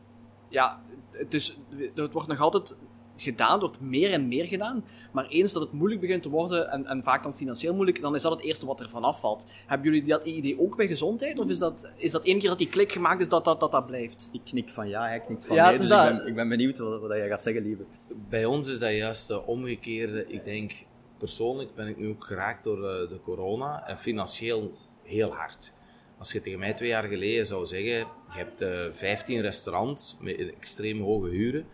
S2: ja, het, is, het wordt nog altijd gedaan, wordt meer en meer gedaan. Maar eens dat het moeilijk begint te worden, en, en vaak dan financieel moeilijk, dan is dat het eerste wat er vanaf valt. Hebben jullie dat idee ook bij gezondheid? Of is dat, is dat één keer dat die klik gemaakt is, dat dat, dat, dat blijft?
S4: Ik knik van ja, hij knikt van ja, nee. Dus ik, ben, ik ben benieuwd wat, wat jij gaat zeggen, lieve.
S3: Bij ons is dat juist de omgekeerde. Ik denk, persoonlijk ben ik nu ook geraakt door de, eh, de corona. En financieel heel hard. Als je tegen mij twee jaar geleden zou zeggen, je hebt uh, eh, 15 restaurants met extreem hoge huren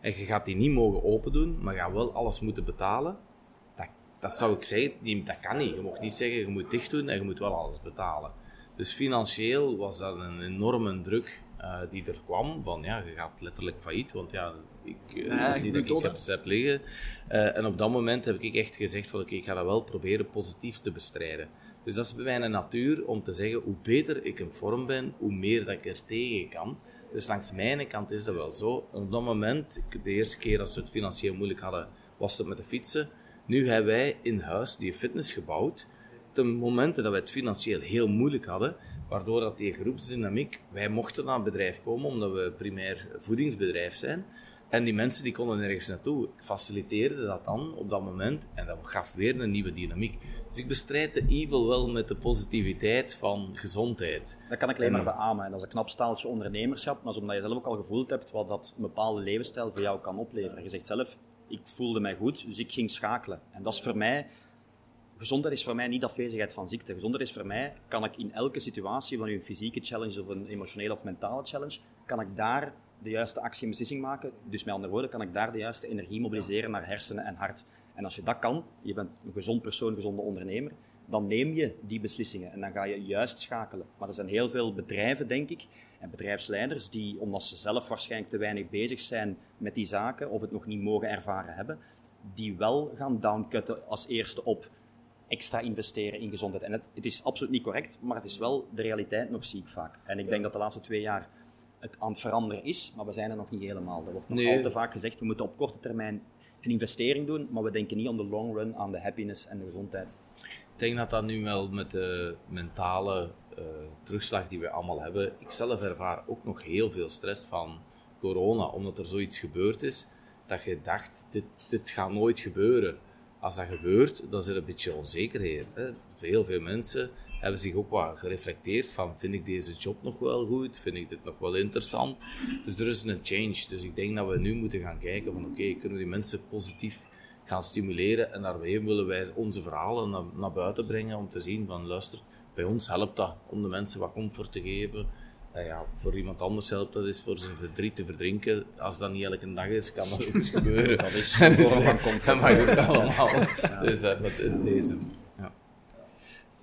S3: en je gaat die niet mogen open doen, maar je gaat wel alles moeten betalen. Dat, dat zou ik zeggen, dat kan niet. Je mag niet zeggen, je moet dicht doen en je moet wel alles betalen. Dus financieel was dat een enorme druk uh, die er kwam. Van ja, je gaat letterlijk failliet, want ja, ik, uh, ja, niet dat ik heb heb liggen. Uh, en op dat moment heb ik echt gezegd van oké, ik ga dat wel proberen positief te bestrijden. Dus dat is bij mij een natuur om te zeggen, hoe beter ik in vorm ben, hoe meer dat ik er tegen kan. Dus langs mijn kant is dat wel zo. Op dat moment, de eerste keer dat ze het financieel moeilijk hadden, was het met de fietsen. Nu hebben wij in huis die fitness gebouwd. De momenten dat wij het financieel heel moeilijk hadden, waardoor dat die groepsdynamiek, wij mochten naar het bedrijf komen omdat we primair voedingsbedrijf zijn. En die mensen die konden nergens naartoe. Ik faciliteerde dat dan op dat moment en dat gaf weer een nieuwe dynamiek. Dus ik bestrijd de evil wel met de positiviteit van gezondheid.
S4: Dat kan ik alleen maar beamen. En dat is een knap staaltje ondernemerschap, maar omdat je zelf ook al gevoeld hebt wat dat een bepaalde levensstijl voor jou kan opleveren. Je zegt zelf, ik voelde mij goed, dus ik ging schakelen. En dat is voor mij gezondheid is voor mij niet afwezigheid van ziekte. Gezondheid is voor mij, kan ik in elke situatie, van een fysieke challenge of een emotionele of mentale challenge, kan ik daar de juiste actie en beslissing maken. Dus met andere woorden, kan ik daar de juiste energie mobiliseren naar hersenen en hart. En als je dat kan, je bent een gezond persoon, een gezonde ondernemer, dan neem je die beslissingen en dan ga je juist schakelen. Maar er zijn heel veel bedrijven, denk ik, en bedrijfsleiders die, omdat ze zelf waarschijnlijk te weinig bezig zijn met die zaken of het nog niet mogen ervaren hebben, die wel gaan downcutten als eerste op extra investeren in gezondheid. En het, het, is absoluut niet correct, maar het is wel de realiteit nog, zie ik vaak. En ik denk dat de laatste twee jaar het aan het veranderen is, maar we zijn er nog niet helemaal. Er wordt nog al te vaak gezegd, we moeten op korte termijn een investering doen, maar we denken niet aan de long run, aan de happiness en de gezondheid.
S3: Ik denk dat dat nu wel met de mentale uh, terugslag die we allemaal hebben. Ik zelf ervaar ook nog heel veel stress van corona, omdat er zoiets gebeurd is dat je dacht, dit, dit gaat nooit gebeuren. Als dat gebeurt, dan zit een beetje onzekerheid. Hè? Heel veel mensen hebben zich ook wat gereflecteerd van, vind ik deze job nog wel goed? Vind ik dit nog wel interessant? Dus er is een change. Dus ik denk dat we nu moeten gaan kijken van, oké, kunnen we die mensen positief gaan stimuleren en daarmee willen wij onze verhalen naar, naar buiten brengen om te zien van, luister, bij ons helpt dat om de mensen wat comfort te geven. Uh, ja, voor iemand anders helpt dat is voor zijn verdriet te verdrinken. Als dat niet elke dag is, kan dat ook eens gebeuren. dat is een vorm van comfort. Dat mag ook allemaal. Ja. Dus uh, met deze.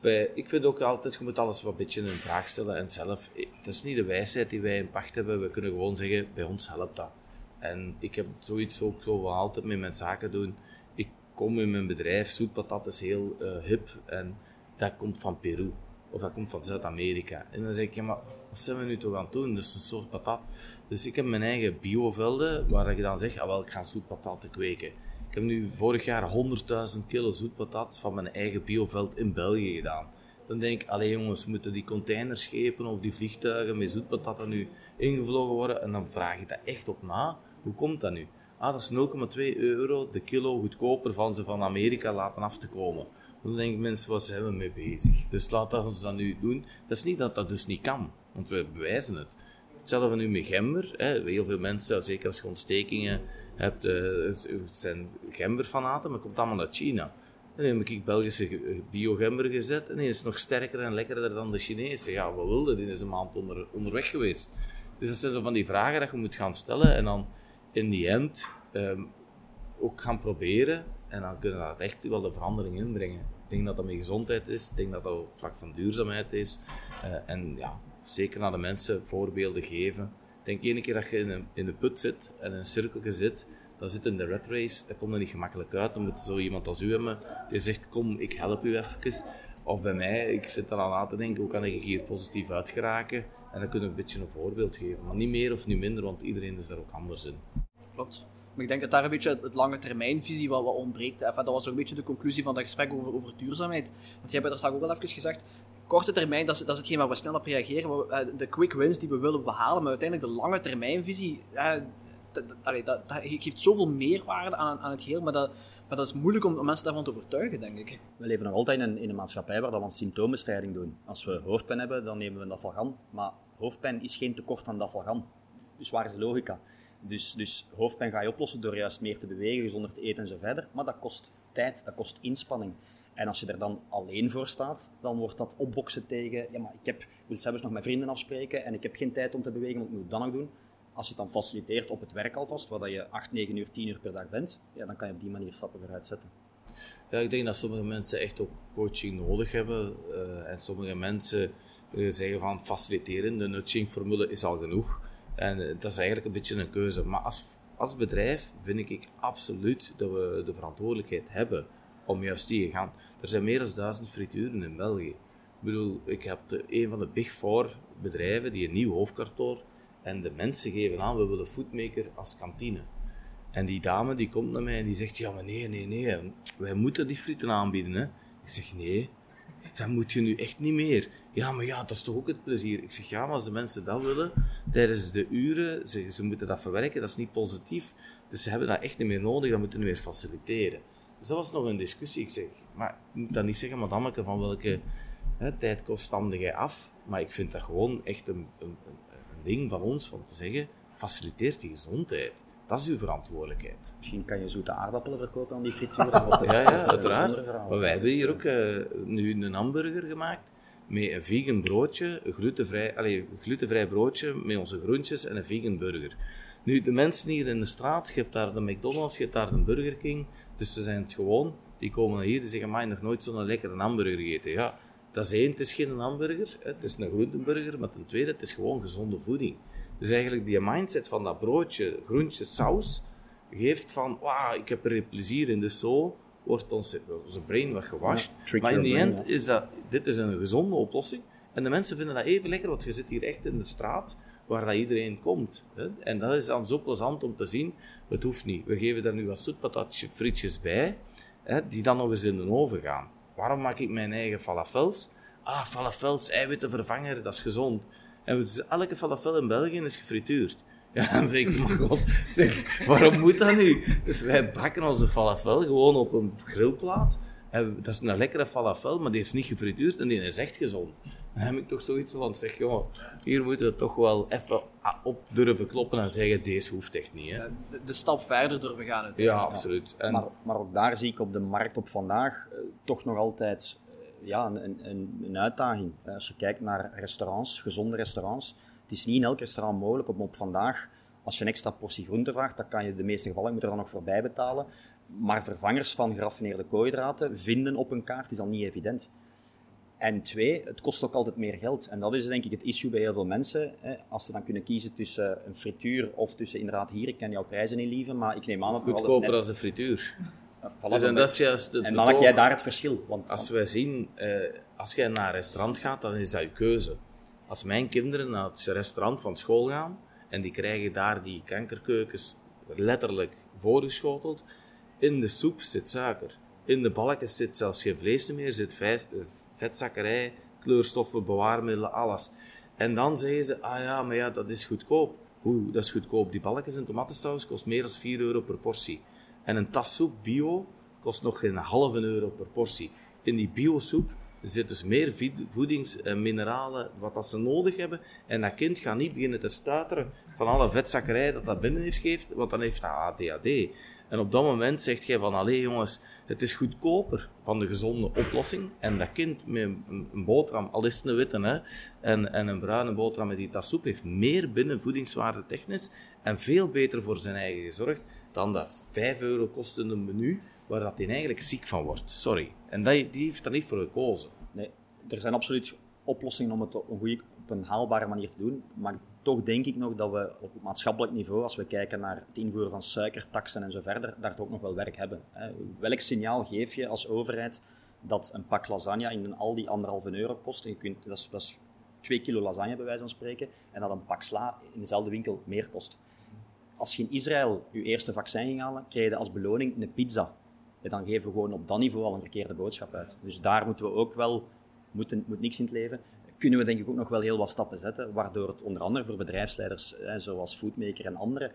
S3: Bij, ik vind ook altijd, je moet alles wat een beetje in vraag stellen en zelf. Dat is niet de wijsheid die wij in pacht hebben. We kunnen gewoon zeggen, bij ons helpt dat. En ik heb zoiets ook zo altijd met mijn zaken doen. Ik kom in mijn bedrijf, zoetpatat is heel uh, hip en dat komt van Peru. Of dat komt van Zuid-Amerika. En dan zeg ik, maar wat zijn we nu toch aan het doen? Dat is een soort patat. Dus ik heb mijn eigen biovelden, waar ik dan zeg, ah wel, ik ga zoetpatat kweken. Heb nu vorig jaar 100.000 kilo zoetpatat van mijn eigen bioveld in België gedaan. Dan denk ik, alleen jongens, moeten die containerschepen of die vliegtuigen met zoetpatat nu ingevlogen worden? En dan vraag ik dat echt op na. Hoe komt dat nu? Ah, dat is 0,2 euro de kilo goedkoper van ze van Amerika laten af te komen. Dan denk ik, mensen, wat zijn we mee bezig? Dus laat dat ons dat nu doen. Dat is niet dat dat dus niet kan, want we bewijzen het. Hetzelfde nu met gember. Hè. Heel veel mensen, zeker als je ontstekingen hebt, uh, zijn gemberfanaten, maar het komt allemaal uit China. En dan heb ik Belgische biogember gezet en die is nog sterker en lekkerder dan de Chinese. Ja, wat wilde? Die is een maand onder, onderweg geweest. Dus dat zijn zo van die vragen dat je moet gaan stellen en dan in die end um, ook gaan proberen. En dan kunnen we dat echt wel de verandering inbrengen. Ik denk dat dat met gezondheid is. Ik denk dat dat op vlak van duurzaamheid is. Uh, en ja, zeker naar de mensen voorbeelden geven. Denk één keer dat je in een, in de put zit en in een cirkelje zit, dan zit in de red race, dat komt er niet gemakkelijk uit. Dan moet zo iemand als u hebben, die zegt, kom, ik help u even. Of bij mij, ik zit er al aan te denken, hoe kan ik hier positief uit geraken? En dan kunnen we een beetje een voorbeeld geven. Maar niet meer of niet minder, want iedereen is daar ook anders in.
S2: Klopt. Maar ik denk dat daar een beetje het lange termijnvisie wat, wat ontbreekt. Enfin, dat was ook een beetje de conclusie van dat gesprek over, over duurzaamheid. Want jij hebt daar straks ook al even gezegd, korte termijn, dat is, dat is hetgeen waar we snel op reageren. Eh, de quick wins die we willen behalen, maar uiteindelijk de lange termijnvisie, uh, dat, dat, geeft zoveel meerwaarde aan, aan het geheel, maar dat, maar dat is moeilijk om, mensen daarvan te overtuigen, denk ik.
S4: We leven nog altijd in een, in een maatschappij waar we aan symptoombestrijding doen. Als we hoofdpijn hebben, dan nemen we dafalgan, maar hoofdpijn is geen tekort aan dafalgan. Dus waar is de logica? Dus, dus hoofdpijn ga je oplossen door juist meer te bewegen, gezonder te eten en zo verder. Maar dat kost tijd, dat kost inspanning. En als je er dan alleen voor staat, dan wordt dat opboksen tegen, ja maar ik, heb, wil zelfs nog met vrienden afspreken en ik heb geen tijd om te bewegen, moet ik dan nog doen? Als je het dan faciliteert op het werk alvast, waar je 8, 9 uur, 10 uur per dag bent, ja, dan kan je op die manier stappen vooruit zetten.
S3: Ja, ik denk dat sommige mensen echt ook coaching nodig hebben. Uh, en sommige mensen uh, zeggen van faciliteren, de nudging-formule is al genoeg. En eh, dat is eigenlijk een beetje een keuze. Maar als, als bedrijf vind ik absoluut dat we de verantwoordelijkheid hebben om juist die te gaan. Er zijn meer dan duizend frituren in België. Ik bedoel, ik heb een van de Big Four bedrijven die een nieuw hoofdkantoor en de mensen geven aan, we willen Foodmaker als kantine. En die dame die komt naar mij en die zegt, ja maar nee, nee, nee, wij moeten die frieten aanbieden. Ik zeg, nee, dat moet je nu echt niet meer. Ja, maar ja, dat is toch ook het plezier. Ik zeg, ja, maar als de mensen dat willen, tijdens de uren, ze, moeten dat verwerken, dat is niet positief. Dus ze hebben dat echt niet meer nodig, dat moeten we weer faciliteren. Dat was nog een discussie. Ik zeg, maar ik moet dat niet zeggen, madameke, van welke hè, tijdkost stamde jij af? Maar ik vind dat gewoon echt een, een, een ding van ons, van te zeggen, faciliteert die gezondheid. Dat is uw verantwoordelijkheid.
S4: Misschien kan je zoete aardappelen verkopen aan die frituur.
S3: ja, ja, uiteraard. Maar wij hebben hier ook uh, nu een hamburger gemaakt met een vegan broodje, een glutenvrij, allez, glutenvrij broodje met onze groentjes en een vegan burger. Nu, de mensen hier in de straat, je hebt daar de McDonald's, je hebt daar de Burger King, dus ze zijn het gewoon Die komen hier en zeggen, maar nog nooit zo'n lekkere hamburger gegeten. Ja, dat is één, het is geen hamburger, het is een groenteburger, maar ten tweede, het is gewoon gezonde voeding. Dus eigenlijk die mindset van dat broodje, groentje, saus, geeft van, wauw, ik heb er plezier in. Dus zo wordt ons, onze brain wat gewashed. maar in die end is dat, dit is een gezonde oplossing. En de mensen vinden dat even lekker, want je zit hier echt in de straat waar dat iedereen komt. Hè? En dat is dan zo plezant om te zien. Het hoeft niet. We geven daar nu wat zoetpatatje frietjes bij, hè, die dan nog eens in de oven gaan. Waarom maak ik mijn eigen falafels? Ah, falafels, eiwittenvervanger, dat is gezond. En elke falafel in België is gefrituurd. Ja, dan zeg ik, god, zeg, waarom moet dat nu? Dus wij bakken onze falafel gewoon op een grillplaat. Dat is een lekkere falafel, maar die is niet gefrituurd en die is echt gezond. Dan heb ik toch zoiets van, zeg, jongen, hier moeten we toch wel even op durven kloppen en zeggen, deze hoeft echt niet. Hè?
S2: De, de stap verder durven gaan.
S3: Ja,
S2: uiteindelijk.
S3: absoluut. En,
S4: Maar, maar ook daar zie ik op de markt op vandaag eh, toch nog altijd eh, ja, een, een, een uitdaging. Eh, Als je kijkt naar restaurants, gezonde restaurants, het is niet in elk restaurant mogelijk om op vandaag, als je een extra portie groente vraagt, dan kan je in de meeste gevallen, moet er dan nog voorbij betalen. Maar vervangers van geraffineerde koolhydraten vinden op een kaart is al niet evident. En twee, het kost ook altijd meer geld. En dat is denk ik het issue bij heel veel mensen. Hè. Als ze dan kunnen kiezen tussen een frituur of tussen inderdaad hier, ik ken jouw prijzen niet lieven, maar ik neem aan dat
S3: goedkoper als de frituur.
S4: Voilà,
S3: Dus en dat is juist het
S4: en maak jij daar het verschil? Want
S3: Als wij zien, eh, als jij naar een restaurant gaat, dan is dat je keuze. Als mijn kinderen naar het restaurant van school gaan en die krijgen daar die kankerkeukens letterlijk voorgeschoteld, in de soep zit suiker. In de balkjes zit zelfs geen vlees meer, zit vet- vetzakkerij, kleurstoffen, bewaarmiddelen, alles. En dan zeggen ze, ah ja, maar ja, dat is goedkoop. Hoe, dat is goedkoop. Die balkjes in tomatensaus kost meer dan 4 euro per portie. En een tas soep bio kost nog geen halve euro per portie. In die biosoep zit dus meer vid- voedings- en mineralen wat dat ze nodig hebben. En dat kind gaat niet beginnen te stuiteren van alle vetzakkerij dat dat binnen heeft geeft, want dan heeft dat ADHD. En op dat moment zegt jij van, allee jongens, het is goedkoper van de gezonde oplossing. En dat kind met een, boterham, al is een witte, hè, en, en een bruine boterham met die tas soep, heeft meer binnen voedingswaarde technisch en veel beter voor zijn eigen gezorgd dan dat 5 euro kostende menu, waar dat hij eigenlijk ziek van wordt. Sorry. En dat, die heeft daar niet voor gekozen.
S4: nee, er zijn absoluut oplossingen om het op een, op een haalbare manier te doen. Maar toch denk ik nog dat we op maatschappelijk niveau, als we kijken naar het invoeren van suikertaxen en zo verder, daar toch nog wel werk hebben. Welk signaal geef je als overheid dat een pak lasagne in een Aldi anderhalve euro kost? En je kunt, dat, is, dat twee kilo lasagne bij wijze van spreken. En dat een pak sla in dezelfde winkel meer kost. Als je in Israël je eerste vaccin ging halen, krijg je als beloning een pizza. Ja, dan geven we gewoon op dat niveau al een verkeerde boodschap uit. Dus daar moeten we ook wel, moeten, moet niks in het leven, kunnen we denk ik ook nog wel heel wat stappen zetten, waardoor het onder andere voor bedrijfsleiders, zoals Foodmaker en anderen,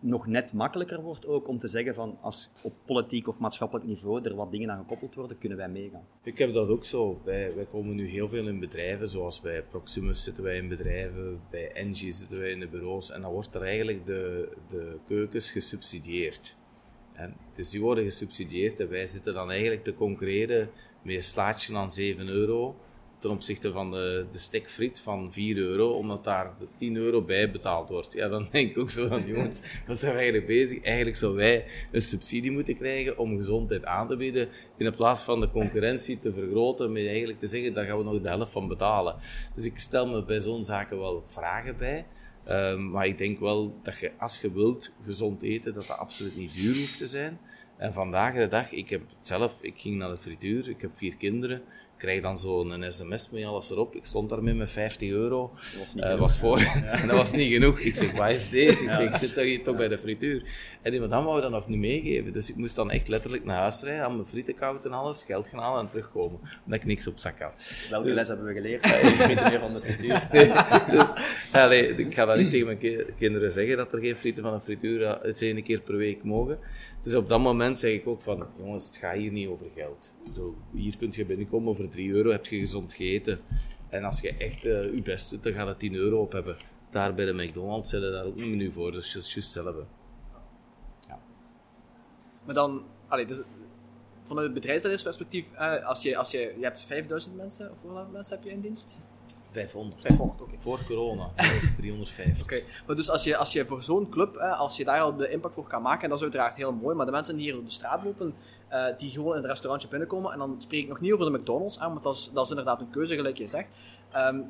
S4: nog net makkelijker wordt ook om te zeggen van als op politiek of maatschappelijk niveau er wat dingen aan gekoppeld worden, kunnen wij meegaan.
S3: Ik heb dat ook zo. Wij, wij komen nu heel veel in bedrijven, zoals bij Proximus zitten wij in bedrijven, bij Engie zitten wij in de bureaus, en dan wordt er eigenlijk de, de keukens gesubsidieerd. En, dus die worden gesubsidieerd en wij zitten dan eigenlijk te concurreren met een slaatje aan 7 euro ten opzichte van de, de stekfriet van 4 euro, omdat daar de 10 euro bij betaald wordt. Ja, dan denk ik ook zo van, jongens, wat zijn we eigenlijk bezig? Eigenlijk zouden wij een subsidie moeten krijgen om gezondheid aan te bieden, in plaats van de concurrentie te vergroten, met eigenlijk te zeggen, daar gaan we nog de helft van betalen. Dus ik stel me bij zo'n zaken wel vragen bij. Ehm, maar ik denk wel dat je, als je wilt gezond eten, dat dat absoluut niet duur hoeft te zijn. En vandaag de dag, ik heb zelf, ik ging naar de frituur, ik heb vier kinderen, krijg dan zo'n sms met alles erop. Ik stond daarmee met 50 euro.
S4: Dat was niet
S3: Eh,
S4: genoeg.
S3: was voor. en dat was niet genoeg. Ik zeg, wat is deze? Ik zeg, ik zit toch hier toch bij de frituur. En die madame wou dat nog niet meegeven. Dus ik moest dan echt letterlijk naar huis rijden, aan mijn frieten koud en alles, geld gaan halen en terugkomen. Omdat ik niks op zak had.
S4: Welke les hebben we geleerd? Ik weet meer van de frituur.
S3: dus, allee, ik ga dat niet tegen mijn ki- kinderen zeggen dat er geen frieten van een frituur eh, eens één keer per week mogen. Dus op dat moment zeg ik ook van, jongens, het gaat hier niet over geld. Zo, hier kun je binnenkomen, voor 3 euro heb je gezond gegeten. En als je echt eh, je best doet, dan gaat het 10 euro op hebben. Daar bij de McDonald's zetten daar ook een menu voor, dus het is juist hetzelfde.
S2: Maar dan, dus, vanuit het bedrijfsleidersperspectief, eh, als je, als je, je hebt 5000 mensen, of hoeveel mensen heb je in dienst?
S3: 500.
S2: 500, oké.
S3: Voor corona, 305.
S2: Oké, maar dus als je, als je voor zo'n club, hè, als je daar al de impact voor kan maken, dat is uiteraard heel mooi. Maar de mensen die hier op de straat lopen, eh, die gewoon in het restaurantje binnenkomen, en dan spreek ik nog niet over de McDonald's aan, want dat is, dat is inderdaad een keuze, gelijk je zegt. Ehm,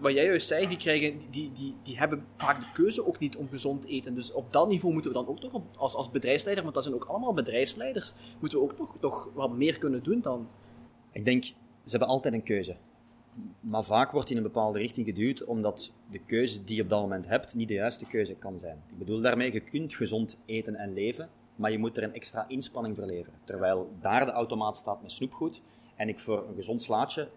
S2: wat jij juist zei, die, krijgen, die, die, die hebben vaak de keuze ook niet om gezond te eten. Dus op dat niveau moeten we dan ook toch, op, als, als bedrijfsleider, want dat zijn ook allemaal bedrijfsleiders, moeten we ook toch, toch wat meer kunnen doen dan...
S4: Ik denk, ze hebben altijd een keuze. Maar vaak wordt die in een bepaalde richting geduwd, omdat de keuze die je op dat moment hebt niet de juiste keuze kan zijn. Ik bedoel daarmee, je kunt gezond eten en leven, maar je moet er een extra inspanning voor leveren. Terwijl daar de automaat staat met snoepgoed en ik voor een gezond slaatje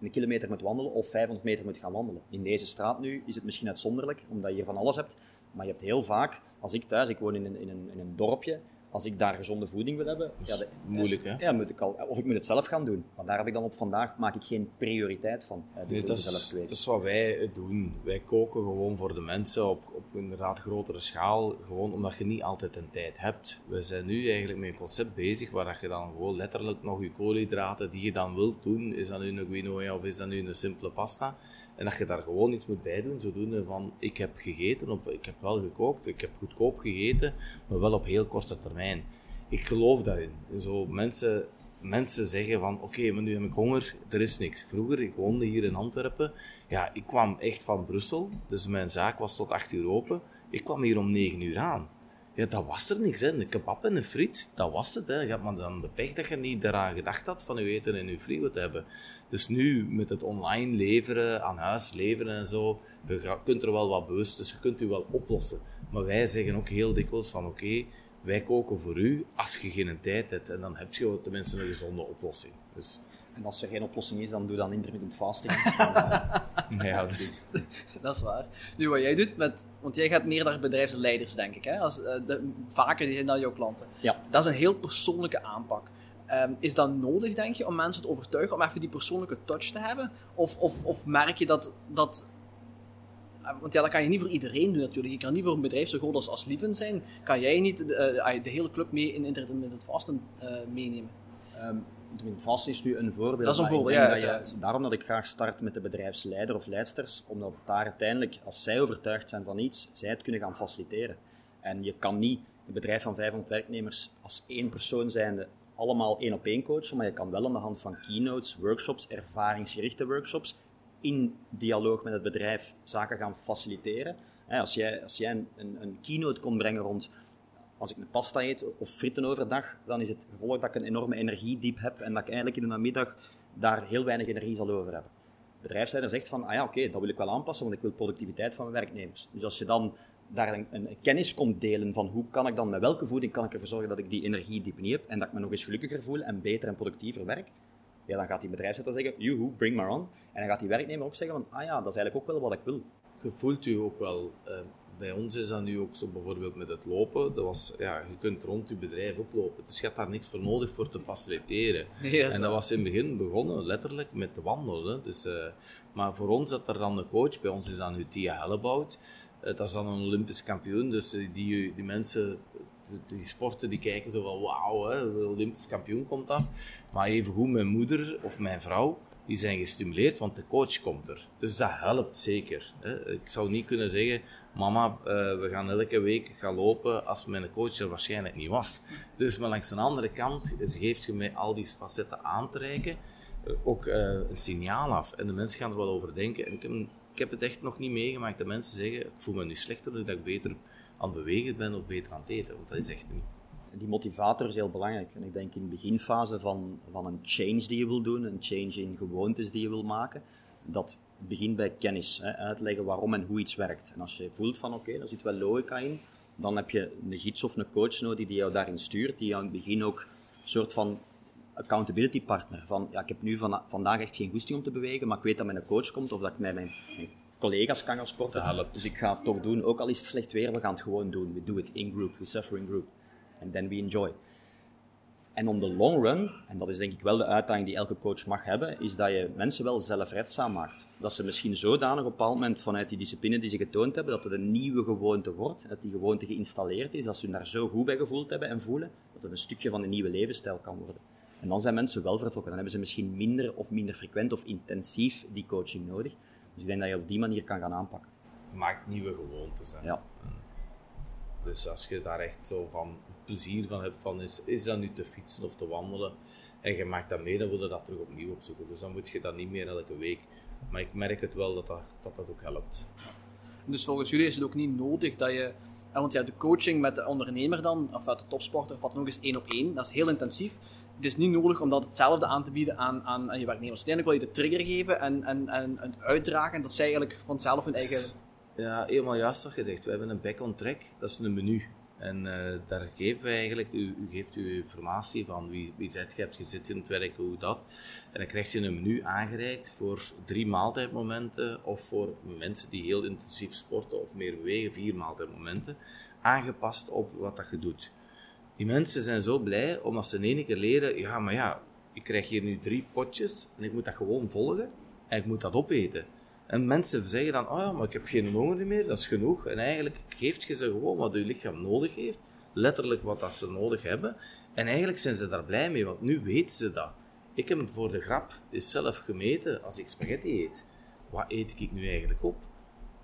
S4: een kilometer moet wandelen of 500 meter moet gaan wandelen. In deze straat nu is het misschien uitzonderlijk, omdat je hier van alles hebt. Maar je hebt heel vaak, als ik thuis, ik woon in een, in een, in een dorpje, als ik daar gezonde voeding wil hebben...
S3: Dat is
S4: ja, de-
S3: moeilijk, hè?
S4: Ja, moet ik al, of ik moet het zelf gaan doen. Maar daar heb ik dan op vandaag, maak ik geen prioriteit van.
S3: Nee,
S4: het
S3: dat,
S4: zelf
S3: is, dat is wat wij doen. Wij koken gewoon voor de mensen op, op inderdaad grotere schaal, gewoon omdat je niet altijd een tijd hebt. We zijn nu eigenlijk met een concept bezig waar dat je dan gewoon letterlijk nog je koolhydraten die je dan wilt doen, is dat nu een quinoa of is dat nu een simpele pasta, en dat je daar gewoon iets moet bij doen, zodoende van ik heb gegeten, of ik heb wel gekookt, ik heb goedkoop gegeten, maar wel op heel korte termijn. Ik geloof daarin. Zo mensen mensen zeggen van, oké, maar nu heb ik honger, er is niks. Vroeger, ik woonde hier in Antwerpen, ja, ik kwam echt van Brussel, dus mijn zaak was tot 8 uur open. Ik kwam hier om 9 uur aan. Ja, dat was er niks, hè. Een kebab en een friet, dat was het, hè. Je had maar dan de pech dat je niet daaraan gedacht had van je eten in je frigo te hebben. Dus nu, met het online leveren, aan huis leveren en zo, je kunt er wel wat bewust, dus je kunt u wel oplossen. Maar wij zeggen ook heel dikwijls van, oké, wij koken voor u als je geen tijd hebt. En dan heb je tenminste een gezonde oplossing. Dus
S4: En als er geen oplossing is, dan doe dan intermittent fasting. Dan, eh,
S3: ja, dus,
S2: Dat is waar. Nu, wat jij doet met... Want jij gaat meer naar bedrijfsleiders, denk ik. Hè? Als, eh, de, vaker zijn dat jouw klanten.
S4: ja.
S2: Dat is een heel persoonlijke aanpak. Ehm, is dat nodig, denk je, om mensen te overtuigen om even die persoonlijke touch te hebben? Of, of, of merk je dat... dat eh, want ja, dat kan je niet voor iedereen doen natuurlijk. Je kan niet voor een bedrijf zo groot als, als Lieven zijn. Kan jij niet de, de hele club mee in intermittent vasten eh, meenemen?
S4: Ehm, fasting is nu een voorbeeld.
S2: Dat is een voorbeeld, ja,
S4: dat je-
S2: uiteraard.
S4: daarom dat ik graag start met de bedrijfsleider of leidsters, omdat daar uiteindelijk, als zij overtuigd zijn van iets, zij het kunnen gaan faciliteren. En je kan niet een bedrijf van 500 werknemers als één persoon zijnde allemaal één op één coachen, maar je kan wel aan de hand van keynotes, workshops, ervaringsgerichte workshops, in dialoog met het bedrijf zaken gaan faciliteren. Als jij, als jij een, een, een keynote kon brengen rond als ik een pasta eet of fritten overdag, dan is het gevolg dat ik een enorme energiediep heb en dat ik eigenlijk in de namiddag daar heel weinig energie zal over hebben. De bedrijfsleider zegt van, ah ja, oké, dat wil ik wel aanpassen, want ik wil productiviteit van mijn werknemers. Dus als je dan daar een, kennis komt delen van hoe kan ik dan, met welke voeding kan ik ervoor zorgen dat ik die energiediep niet heb en dat ik me nog eens gelukkiger voel en beter en productiever werk, ja, dan gaat die bedrijfsleider zeggen, joehoe, bring maar on. En dan gaat die werknemer ook zeggen van, ah ja, dat is eigenlijk ook wel wat ik wil.
S3: je voelt u ook wel. eh, bij ons is dat nu ook zo bijvoorbeeld met het lopen. Dat was, ja, je kunt rond je bedrijf oplopen. Dus je hebt daar niks voor nodig voor te faciliteren.
S2: Dat
S3: en dat was in het begin begonnen letterlijk met te wandelen. Dus, eh, maar voor ons zat er dan een coach. Bij ons is dat nu Tia Hellebout. Eh, dat is dan een Olympisch kampioen. Dus eh, die, die mensen, die, sporten, die kijken zo van wauw, Olympisch kampioen komt af. Maar evengoed mijn moeder of mijn vrouw, die zijn gestimuleerd, want de coach komt er. Dus dat helpt zeker. Hè. Ik zou niet kunnen zeggen, mama, eh, we gaan elke week gaan lopen als mijn coach er waarschijnlijk niet was. Dus maar langs de andere kant ze geeft je mij al die facetten aan te reiken, eh, ook eh, een signaal af. En de mensen gaan er wel over denken. En ik heb, ik heb het echt nog niet meegemaakt dat mensen zeggen, ik voel me nu slechter nu dat ik beter aan het bewegen ben of beter aan het eten. Want dat is echt niet.
S4: die motivator is heel belangrijk. En ik denk in de beginfase van, van een change die je wil doen, een change in gewoontes die je wil maken, dat begint bij kennis. Hè, uitleggen waarom en hoe iets werkt. En als je voelt van oké, daar zit wel logica in, dan heb je een gids of een coach nodig die jou daarin stuurt, die jou in het begin ook een soort van accountability partner. Van ja, ik heb nu van, vandaag echt geen goesting om te bewegen, maar ik weet dat mijn coach komt of dat ik met mijn, mijn collega's kan gaan sporten. Dus ik ga het toch doen, ook al is het slecht weer, we gaan het gewoon doen. We do it in group, we suffer in group. And then we enjoy. En om de long run, en dat is denk ik wel de uitdaging die elke coach mag hebben, is dat je mensen wel zelfredzaam maakt. Dat ze misschien zodanig op een bepaald moment vanuit die discipline die ze getoond hebben, dat het een nieuwe gewoonte wordt, dat die gewoonte geïnstalleerd is, dat ze hun daar zo goed bij gevoeld hebben en voelen, dat het een stukje van een nieuwe levensstijl kan worden. En dan zijn mensen wel vertrokken. Dan hebben ze misschien minder of minder frequent of intensief die coaching nodig. Dus ik denk dat je op die manier kan gaan aanpakken.
S3: Maakt nieuwe gewoontes. Hè.
S4: Ja.
S3: Dus als je daar echt zo van plezier van hebt, van is, is dat nu te fietsen of te wandelen, en je maakt dat mee, dan wil je dat terug opnieuw opzoeken. Dus dan moet je dat niet meer elke week. Maar ik merk het wel dat dat, dat, dat ook helpt.
S2: Dus volgens jullie is het ook niet nodig dat je. eh, Want ja, de coaching met de ondernemer dan, of de topsporter, of wat dan ook is, één op één. Dat is heel intensief. Het is niet nodig om dat hetzelfde aan te bieden aan, aan, aan je werknemers. Uiteindelijk wil je de trigger geven en, en, en, en uitdragen. Dat zij eigenlijk vanzelf hun eigen.
S3: Ja, helemaal juist wat gezegd. We hebben een back on track, dat is een menu. En eh, daar geven we eigenlijk, u, u geeft u informatie van wie, wie zit je, hebt zit in het werk, hoe dat. En dan krijg je een menu aangereikt voor drie maaltijdmomenten of voor mensen die heel intensief sporten of meer bewegen, vier maaltijdmomenten. Aangepast op wat dat je doet. Die mensen zijn zo blij omdat ze in één keer leren, ja, maar ja, ik krijg hier nu drie potjes en ik moet dat gewoon volgen en ik moet dat opeten. En mensen zeggen dan, oh ja, maar ik heb geen honger meer, dat is genoeg. En eigenlijk geeft je ze gewoon wat je lichaam nodig heeft, letterlijk wat dat ze nodig hebben. En eigenlijk zijn ze daar blij mee, want nu weten ze dat. Ik heb het voor de grap is zelf gemeten als ik spaghetti eet. Wat eet ik nu eigenlijk op?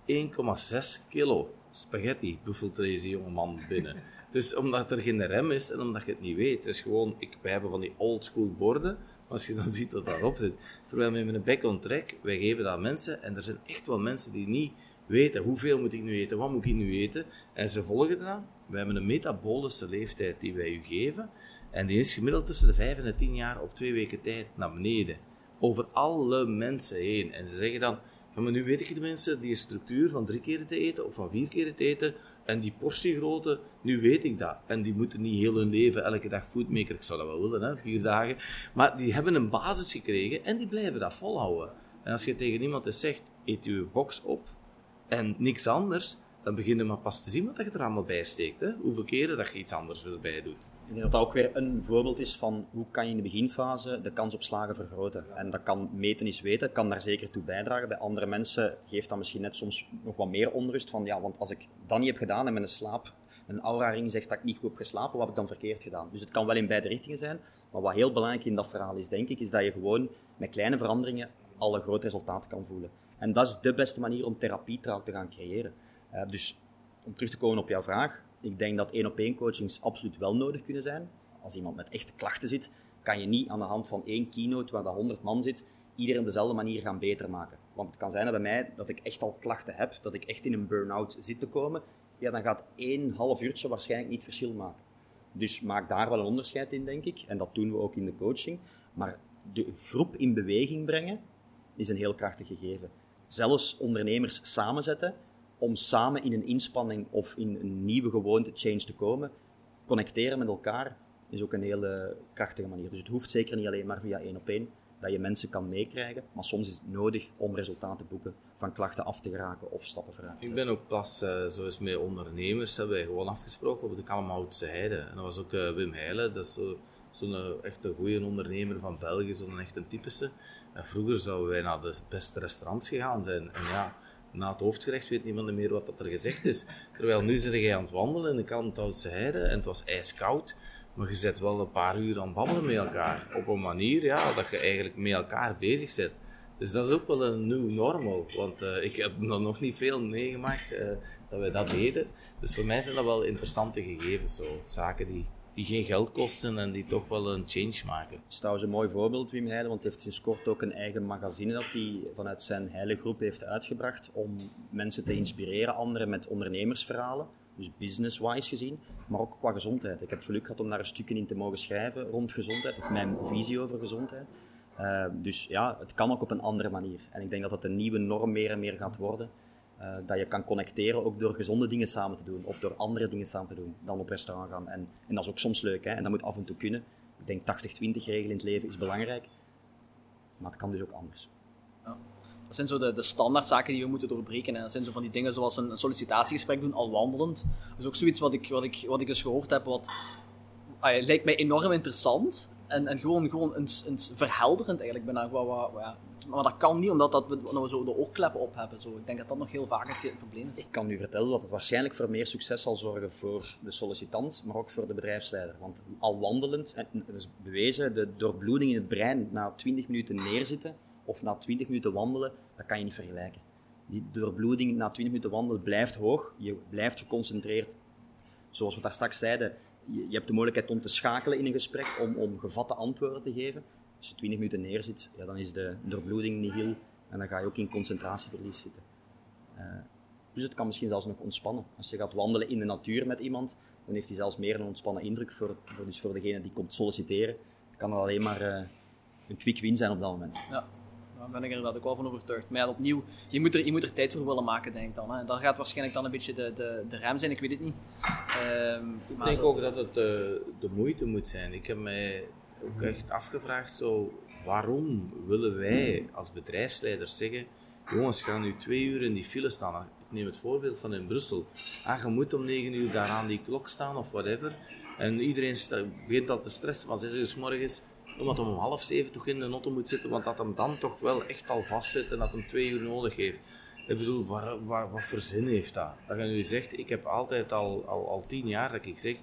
S3: 1,6 kilo spaghetti buffelt deze jonge man binnen. Dus omdat er geen rem is en omdat je het niet weet. Het is gewoon, ik, wij hebben van die old school borden. Als je dan ziet wat daarop zit. Terwijl met een back on track, wij geven dat aan mensen. En er zijn echt wel mensen die niet weten hoeveel moet ik nu eten, wat moet ik nu eten. En ze volgen dat. We hebben een metabolische leeftijd die wij u geven. En die is gemiddeld tussen de 5 en de 10 jaar op twee weken tijd naar beneden. Over alle mensen heen. En ze zeggen dan, maar nu weet ik de mensen die structuur van drie keer te eten of van vier keer te eten. En die portiegrootte, nu weet ik dat. En die moeten niet heel hun leven elke dag foodmaker, ik zou dat wel willen, hè, vier dagen. Maar die hebben een basis gekregen en die blijven dat volhouden. En als je tegen iemand eens zegt, eet je box op en niks anders, dan begin je maar pas te zien wat je er allemaal bij steekt. Hè? Hoeveel keren dat je iets anders erbij doet.
S4: Ik denk dat dat ook weer een voorbeeld is van hoe kan je in de beginfase de kans op slagen vergroten. En dat kan meten is weten, kan daar zeker toe bijdragen. Bij andere mensen geeft dat misschien net soms nog wat meer onrust van ja, want als ik dat niet heb gedaan en mijn slaap, een aura-ring zegt dat ik niet goed heb geslapen, wat heb ik dan verkeerd gedaan? Dus het kan wel in beide richtingen zijn. Maar wat heel belangrijk in dat verhaal is, denk ik, is dat je gewoon met kleine veranderingen al een groot resultaat kan voelen. En dat is de beste manier om therapietrouw te gaan creëren. Uh, dus om terug te komen op jouw vraag, ik denk dat één op één coachings absoluut wel nodig kunnen zijn. Als iemand met echte klachten zit, kan je niet aan de hand van één keynote waar dat 100 man zit, iedereen op dezelfde manier gaan beter maken. Want het kan zijn dat bij mij dat ik echt al klachten heb, dat ik echt in een burn-out zit te komen. Ja, dan gaat één half uurtje waarschijnlijk niet verschil maken. Dus maak daar wel een onderscheid in, denk ik. En dat doen we ook in de coaching. Maar de groep in beweging brengen is een heel krachtig gegeven. Zelfs ondernemers samenzetten om samen in een inspanning of in een nieuwe gewoonte change te komen. Connecteren met elkaar is ook een hele krachtige manier. Dus het hoeft zeker niet alleen maar via één op één dat je mensen kan meekrijgen, maar soms is het nodig om resultaten te boeken, van klachten af te geraken of stappen vooruit te
S3: Ik ben ook pas, uh, zoals met ondernemers, hebben wij gewoon afgesproken op de Kalmhoutse Heide. En dat was ook uh, Wim Heijlen, dat is zo'n zo uh, echt een goede ondernemer van België, zo'n echt een typische. En vroeger zouden wij naar de beste restaurants gegaan zijn. En ja, na het hoofdgerecht weet niemand meer wat dat er gezegd is. Terwijl nu zit jij aan het wandelen in de Kalmthoutse Heide en het was ijskoud. Maar je zit wel een paar uur aan het babbelen met elkaar. Op een manier ja, dat je eigenlijk met elkaar bezig bent. Dus dat is ook wel een nieuw normal. Want uh, ik heb nog niet veel meegemaakt uh, dat wij dat deden. Dus voor mij zijn dat wel interessante gegevens. Zo. Zaken die, die geen geld kosten en die toch wel een change maken.
S4: Dat is een mooi voorbeeld, Wim Heijden, want hij heeft sinds kort ook een eigen magazine dat hij vanuit zijn heile groep heeft uitgebracht om mensen te inspireren, anderen met ondernemersverhalen. Dus business-wise gezien, maar ook qua gezondheid. Ik heb het geluk gehad om daar een stukje in te mogen schrijven rond gezondheid, of mijn visie over gezondheid. Uh, dus ja, het kan ook op een andere manier. En ik denk dat dat een nieuwe norm meer en meer gaat worden. Uh, dat je kan connecteren ook door gezonde dingen samen te doen, of door andere dingen samen te doen dan op restaurant gaan. En, en dat is ook soms leuk, hè? en dat moet af en toe kunnen. Ik denk 80-20 regel in het leven is belangrijk, maar het kan dus ook anders.
S2: Ja. Dat zijn zo de, de standaardzaken die we moeten doorbreken. En dat zijn zo van die dingen zoals een, een sollicitatiegesprek doen, al wandelend. Dat is ook zoiets wat ik, wat ik, wat ik eens gehoord heb, wat ah, lijkt mij enorm interessant. En, en gewoon, gewoon een, een verhelderend eigenlijk bijna. Wat, wat, ja. Maar dat kan niet, omdat dat we, zo de oogkleppen op hebben. Zo. Ik denk dat dat nog heel vaak het probleem is.
S4: Ik kan u vertellen dat het waarschijnlijk voor meer succes zal zorgen voor de sollicitant, maar ook voor de bedrijfsleider. Want al wandelend, is bewezen, de doorbloeding in het brein na 20 minuten neerzitten of na 20 minuten wandelen, dat kan je niet vergelijken. Die doorbloeding na 20 minuten wandelen blijft hoog, je blijft geconcentreerd. Zoals we daar straks zeiden, je, hebt de mogelijkheid om te schakelen in een gesprek, om, om gevatte antwoorden te geven. Als je 20 minuten neerzit, ja, dan is de doorbloeding niet heel en dan ga je ook in concentratieverlies zitten. Uh, dus het kan misschien zelfs nog ontspannen. Als je gaat wandelen in de natuur met iemand, dan heeft hij zelfs meer een ontspannen indruk voor, voor, dus voor degene die komt solliciteren. Het kan alleen maar uh, een quick win zijn op dat moment.
S2: Ja. Daar ben ik er inderdaad ook wel van overtuigd. Maar ja, opnieuw, je moet, er, je moet er tijd voor willen maken, denk ik dan. Hè. Dat gaat waarschijnlijk dan een beetje de, de, de rem zijn, ik weet het niet.
S3: Um, ik denk ook dat het de, de moeite moet zijn. Ik heb mij ook echt afgevraagd, zo, waarom willen wij als bedrijfsleiders zeggen, jongens, gaan nu twee uur in die file staan. Ik neem het voorbeeld van in Brussel. Ah, je moet om negen uur daar aan die klok staan of whatever. En iedereen begint al te stressen van zes uur s morgens omdat hij om half zeven toch in de auto moet zitten, want dat hem dan toch wel echt al vast zit en dat hem twee uur nodig heeft. Ik bedoel, wat voor zin heeft dat? Dat je nu zegt, ik heb altijd al, al, al tien jaar dat ik zeg,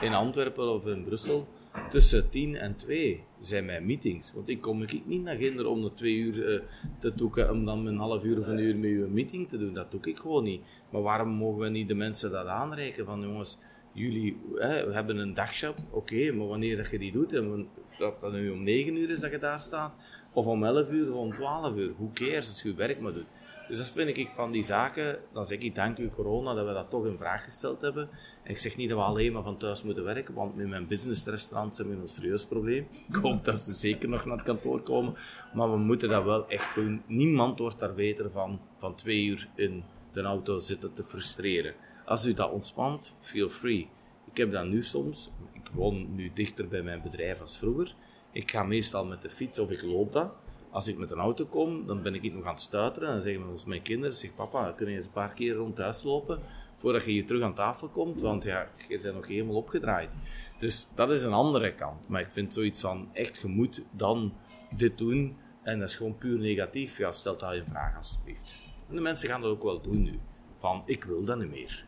S3: in Antwerpen of in Brussel, tussen tien en twee zijn mijn meetings. Want ik kom ik niet naar Ginder om de twee uur uh, te toeken, om dan een half uur of een uur met een meeting te doen. Dat doe ik gewoon niet. Maar waarom mogen we niet de mensen dat aanreiken? Van jongens, jullie hè, we hebben een dagshop, oké, maar wanneer dat je die doet, en dat dat nu om 9 uur is dat je daar staat, of om 11 uur of om 12 uur, hoe cares als je werk maar doet. Dus dat vind ik van die zaken, dan zeg ik dank u corona dat we dat toch in vraag gesteld hebben. En ik zeg niet dat we alleen maar van thuis moeten werken, want met mijn businessrestaurant hebben we een serieus probleem. Ik hoop dat ze zeker nog naar het kantoor komen, maar we moeten dat wel echt doen. Niemand wordt daar beter van, van twee uur in de auto zitten te frustreren. Als u dat ontspant, feel free. Ik heb dat nu soms. Woon nu dichter bij mijn bedrijf als vroeger. Ik ga meestal met de fiets of ik loop dat. Als ik met een auto kom, dan ben ik nog aan het stuiteren. En dan zeggen mijn kinderen, zeg papa, kun je eens een paar keer rond thuis lopen voordat je hier terug aan tafel komt, want ja, je bent nog helemaal opgedraaid. Dus dat is een andere kant. Maar ik vind zoiets van, echt, je moet dan dit doen, en dat is gewoon puur negatief. Ja, stel dat in vraag alsjeblieft. En de mensen gaan dat ook wel doen nu. Van, ik wil dat niet meer.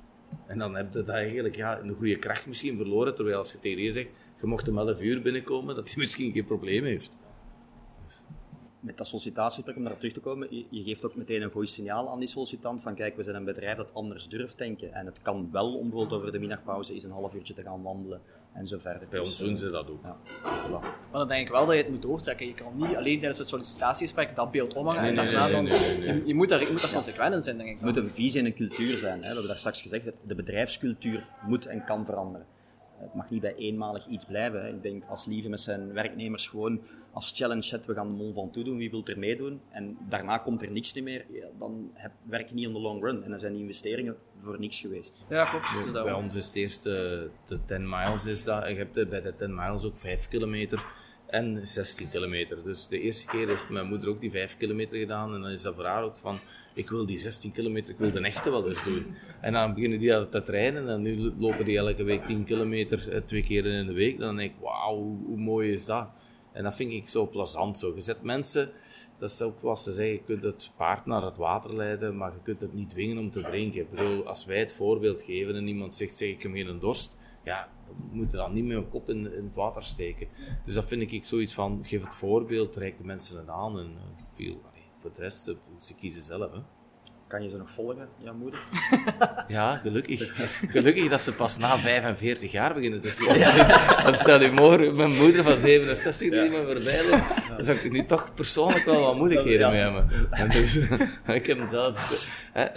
S3: En dan heb je dat eigenlijk ja, een goede kracht misschien verloren, terwijl als je tegen je zegt, je mocht om 11 uur binnenkomen, dat hij misschien geen probleem heeft.
S4: Met dat sollicitatiegesprek, om daarop terug te komen, je, je, geeft ook meteen een goed signaal aan die sollicitant van kijk, we zijn een bedrijf dat anders durft denken. En het kan wel om bijvoorbeeld over de middagpauze eens een half uurtje te gaan wandelen en zo verder.
S3: Bij ons dus, doen ze dat ook.
S2: Ja, Maar dan denk ik wel dat je het moet doortrekken. Je kan niet alleen tijdens het sollicitatiegesprek dat beeld omhangen en daarna dan... Je, moet daar, je moet daar consequent in zijn, denk ik.
S4: Het moet een visie en een cultuur zijn. Hè. We hebben daar straks gezegd, de bedrijfscultuur moet en kan veranderen. Het mag niet bij eenmalig iets blijven. Ik denk als Lieve met zijn werknemers gewoon als challenge zet, we gaan de mol van toe doen, wie wil er meedoen? En daarna komt er niks meer, ja, dan heb, werk je niet in de long run. En dan zijn die investeringen voor niks geweest.
S2: Ja, klopt. Dus
S3: bij ons is het eerste, de 10 miles is dat, je hebt bij de 10 miles ook 5 kilometer en 16 kilometer. Dus de eerste keer heeft mijn moeder ook die 5 kilometer gedaan en dan is dat voor haar ook van ik wil die 16 kilometer, ik wil de echte wel eens doen. En dan beginnen die te trainen en nu lopen die elke week 10 kilometer, eh, twee keer in de week. Dan denk ik, wauw, hoe, mooi is dat? En dat vind ik zo plezant zo. Je zet mensen, dat is ook zoals ze zeggen, je kunt het paard naar het water leiden, maar je kunt het niet dwingen om te drinken. Ik als wij het voorbeeld geven en iemand zegt, zeg ik heb geen dorst, ja, dan moet je dan niet met een kop in, het water steken. Dus dat vind ik zoiets van, geef het voorbeeld, reik de mensen het aan en uh, veel voor de rest, ze, ze kiezen zelf. Hè.
S4: Kan je ze nog volgen, jouw moeder?
S3: Ja, gelukkig. Gelukkig dat ze pas na 45 jaar beginnen te spelen. Ja. Want stel je voor, mijn moeder van 67 die me voorbij loopt, dan zou ik nu toch persoonlijk wel wat moeilijkheden mee hebben. En dus, ik heb mezelf...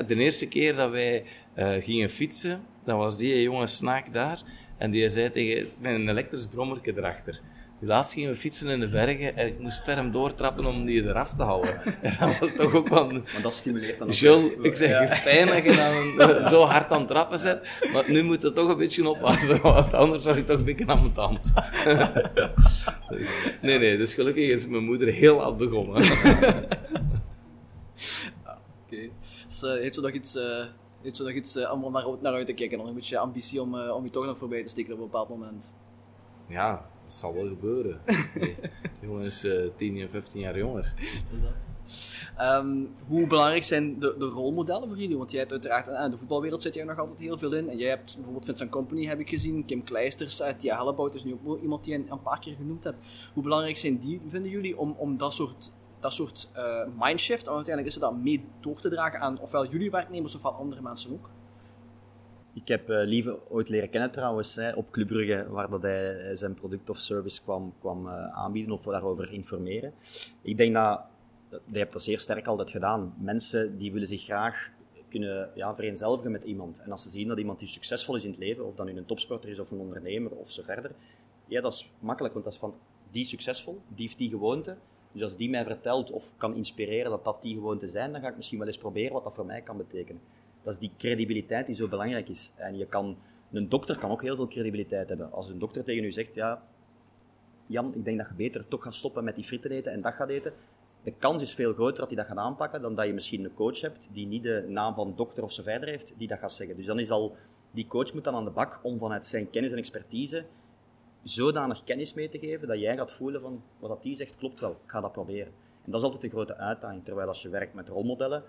S3: De eerste keer dat wij uh, gingen fietsen, dan was die jonge snaak daar, en die zei tegen, een elektrisch brommerke erachter. Laatst gingen we fietsen in de bergen en ik moest ferm doortrappen om die eraf te houden. En dat was toch ook wel...
S4: Maar dat stimuleert dan
S3: Jules, ik zeg, ja. fijn dat je dan zo hard aan het trappen zet, maar nu moet het toch een beetje oppassen, want anders zou ik toch een beetje aan mijn tand. nee, nee, dus gelukkig is mijn moeder heel laat begonnen.
S2: Oké. Dus, uh, heeft ze nog iets... Uh... Heeft ze nog iets uh, om naar, naar uit te kijken? Nog een beetje ambitie om, uh, om je toch nog voorbij te steken op een bepaald moment?
S3: Ja, Dat zal wel gebeuren. De jongen is uh, 10 en 15 jaar jonger.
S2: Um, hoe belangrijk zijn de, de, rolmodellen voor jullie? Want jij hebt uiteraard, in eh, de voetbalwereld zit jij nog altijd heel veel in. En jij hebt bijvoorbeeld Vincent Company, heb ik gezien. Kim Kleisters, uh, Tia Hellebout is nu ook iemand die je een paar keer genoemd hebt. Hoe belangrijk zijn die, vinden jullie, om, om dat soort, dat soort uh, mindshift, uiteindelijk is het dan mee door te dragen aan ofwel jullie werknemers of aan andere mensen ook?
S4: Ik heb uh, Lieve ooit leren kennen trouwens, hè, op Club Brugge, waar dat hij zijn product of service kwam, kwam uh, aanbieden of daarover informeren. Ik denk dat je hebt dat zeer sterk altijd gedaan. Mensen die willen zich graag kunnen ja, vereenzelvigen met iemand. En als ze zien dat iemand die succesvol is in het leven, of dat nu een topsporter is of een ondernemer of zo verder, ja, dat is makkelijk, want dat is van die succesvol, die heeft die gewoonte. Dus als die mij vertelt of kan inspireren dat dat die gewoonten zijn, dan ga ik misschien wel eens proberen wat dat voor mij kan betekenen. Dat is die credibiliteit die zo belangrijk is. En je kan, een dokter kan ook heel veel credibiliteit hebben. Als een dokter tegen u zegt, ja, Jan, ik denk dat je beter toch gaat stoppen met die frieten eten en dat gaat eten, de kans is veel groter dat hij dat gaat aanpakken dan dat je misschien een coach hebt die niet de naam van dokter of zo verder heeft, die dat gaat zeggen. Dus dan is al, die coach moet dan aan de bak om vanuit zijn kennis en expertise zodanig kennis mee te geven dat jij gaat voelen van wat dat die zegt klopt wel, ik ga dat proberen. En dat is altijd de grote uitdaging. Terwijl als je werkt met rolmodellen,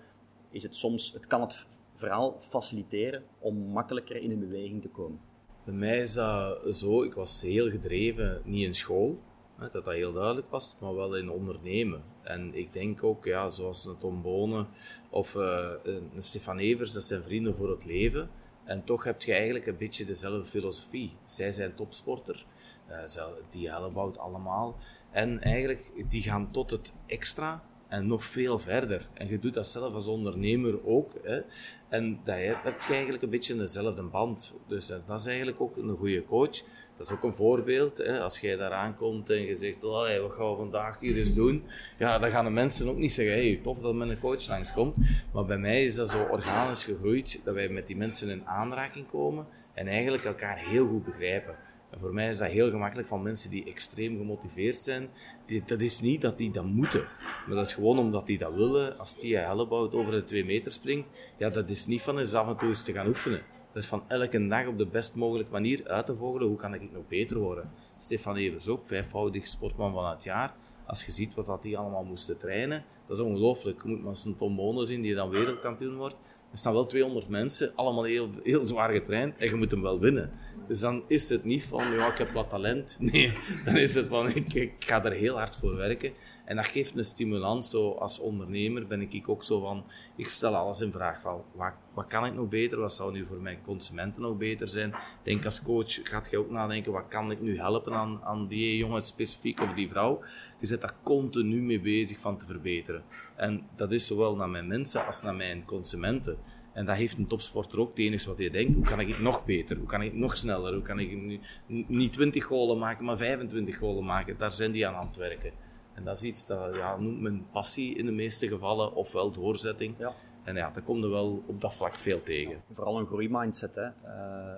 S4: is het soms, het kan het verhaal faciliteren om makkelijker in een beweging te komen.
S3: Bij mij is dat zo, ik was heel gedreven, niet in school, dat dat heel duidelijk was, maar wel in ondernemen. En ik denk ook, ja, zoals een Tom Bonen of uh, een Stefan Evers, dat zijn vrienden voor het leven. En toch heb je eigenlijk een beetje dezelfde filosofie. Zij zijn topsporter, uh, die Hellebout allemaal. En eigenlijk, die gaan tot het extra en nog veel verder. En je doet dat zelf als ondernemer ook. Hè. En dat heb je eigenlijk een beetje dezelfde band. Dus uh, dat is eigenlijk ook een goede coach dat is ook een voorbeeld. Hè? Als jij daar aankomt en je zegt, oh, wat gaan we vandaag hier eens doen? Ja, dan gaan de mensen ook niet zeggen, hey, tof dat met een coach langskomt. Maar bij mij is dat zo organisch gegroeid, dat wij met die mensen in aanraking komen en eigenlijk elkaar heel goed begrijpen. Voor mij is dat heel gemakkelijk van mensen die extreem gemotiveerd zijn. Die, dat is niet dat die dat moeten, maar dat is gewoon omdat die dat willen. Als Tia Hellebout over de twee meter springt, ja, dat is niet van eens af en toe eens te gaan oefenen. Dat is van elke dag op de best mogelijke manier uit te vogelen. Hoe kan ik nog beter worden? Stefan Evers ook, vijfvoudig sportman van het jaar. Als je ziet wat dat die allemaal moesten trainen, dat is ongelooflijk. Je moet maar een Tom zien die dan wereldkampioen wordt. Er staan wel 200 mensen, allemaal heel, heel zwaar getraind en je moet hem wel winnen. Dus dan is het niet van, ja, ik heb wat talent. Nee, dan is het van, ik, ik ga er heel hard voor werken. En dat geeft een stimulans. Zo als ondernemer ben ik ook zo van, ik stel alles in vraag van, wat, wat kan ik nog beter? Wat zou nu voor mijn consumenten nog beter zijn? Denk als coach, gaat je ook nadenken, wat kan ik nu helpen aan, aan die jongen specifiek of die vrouw? Je zit daar continu mee bezig van te verbeteren. En dat is zowel naar mijn mensen als naar mijn consumenten. En dat heeft een topsporter ook. Het enige wat hij denkt, hoe kan ik nog beter? Hoe kan ik nog sneller? Hoe kan ik nu niet 20 golen maken, maar 25 golen maken? Daar zijn die aan aan het werken. En dat is iets dat ja, noemt men passie in de meeste gevallen, ofwel doorzetting. Ja. En ja, daar komt er wel op dat vlak veel tegen.
S4: Vooral een groeimindset, hè. Uh,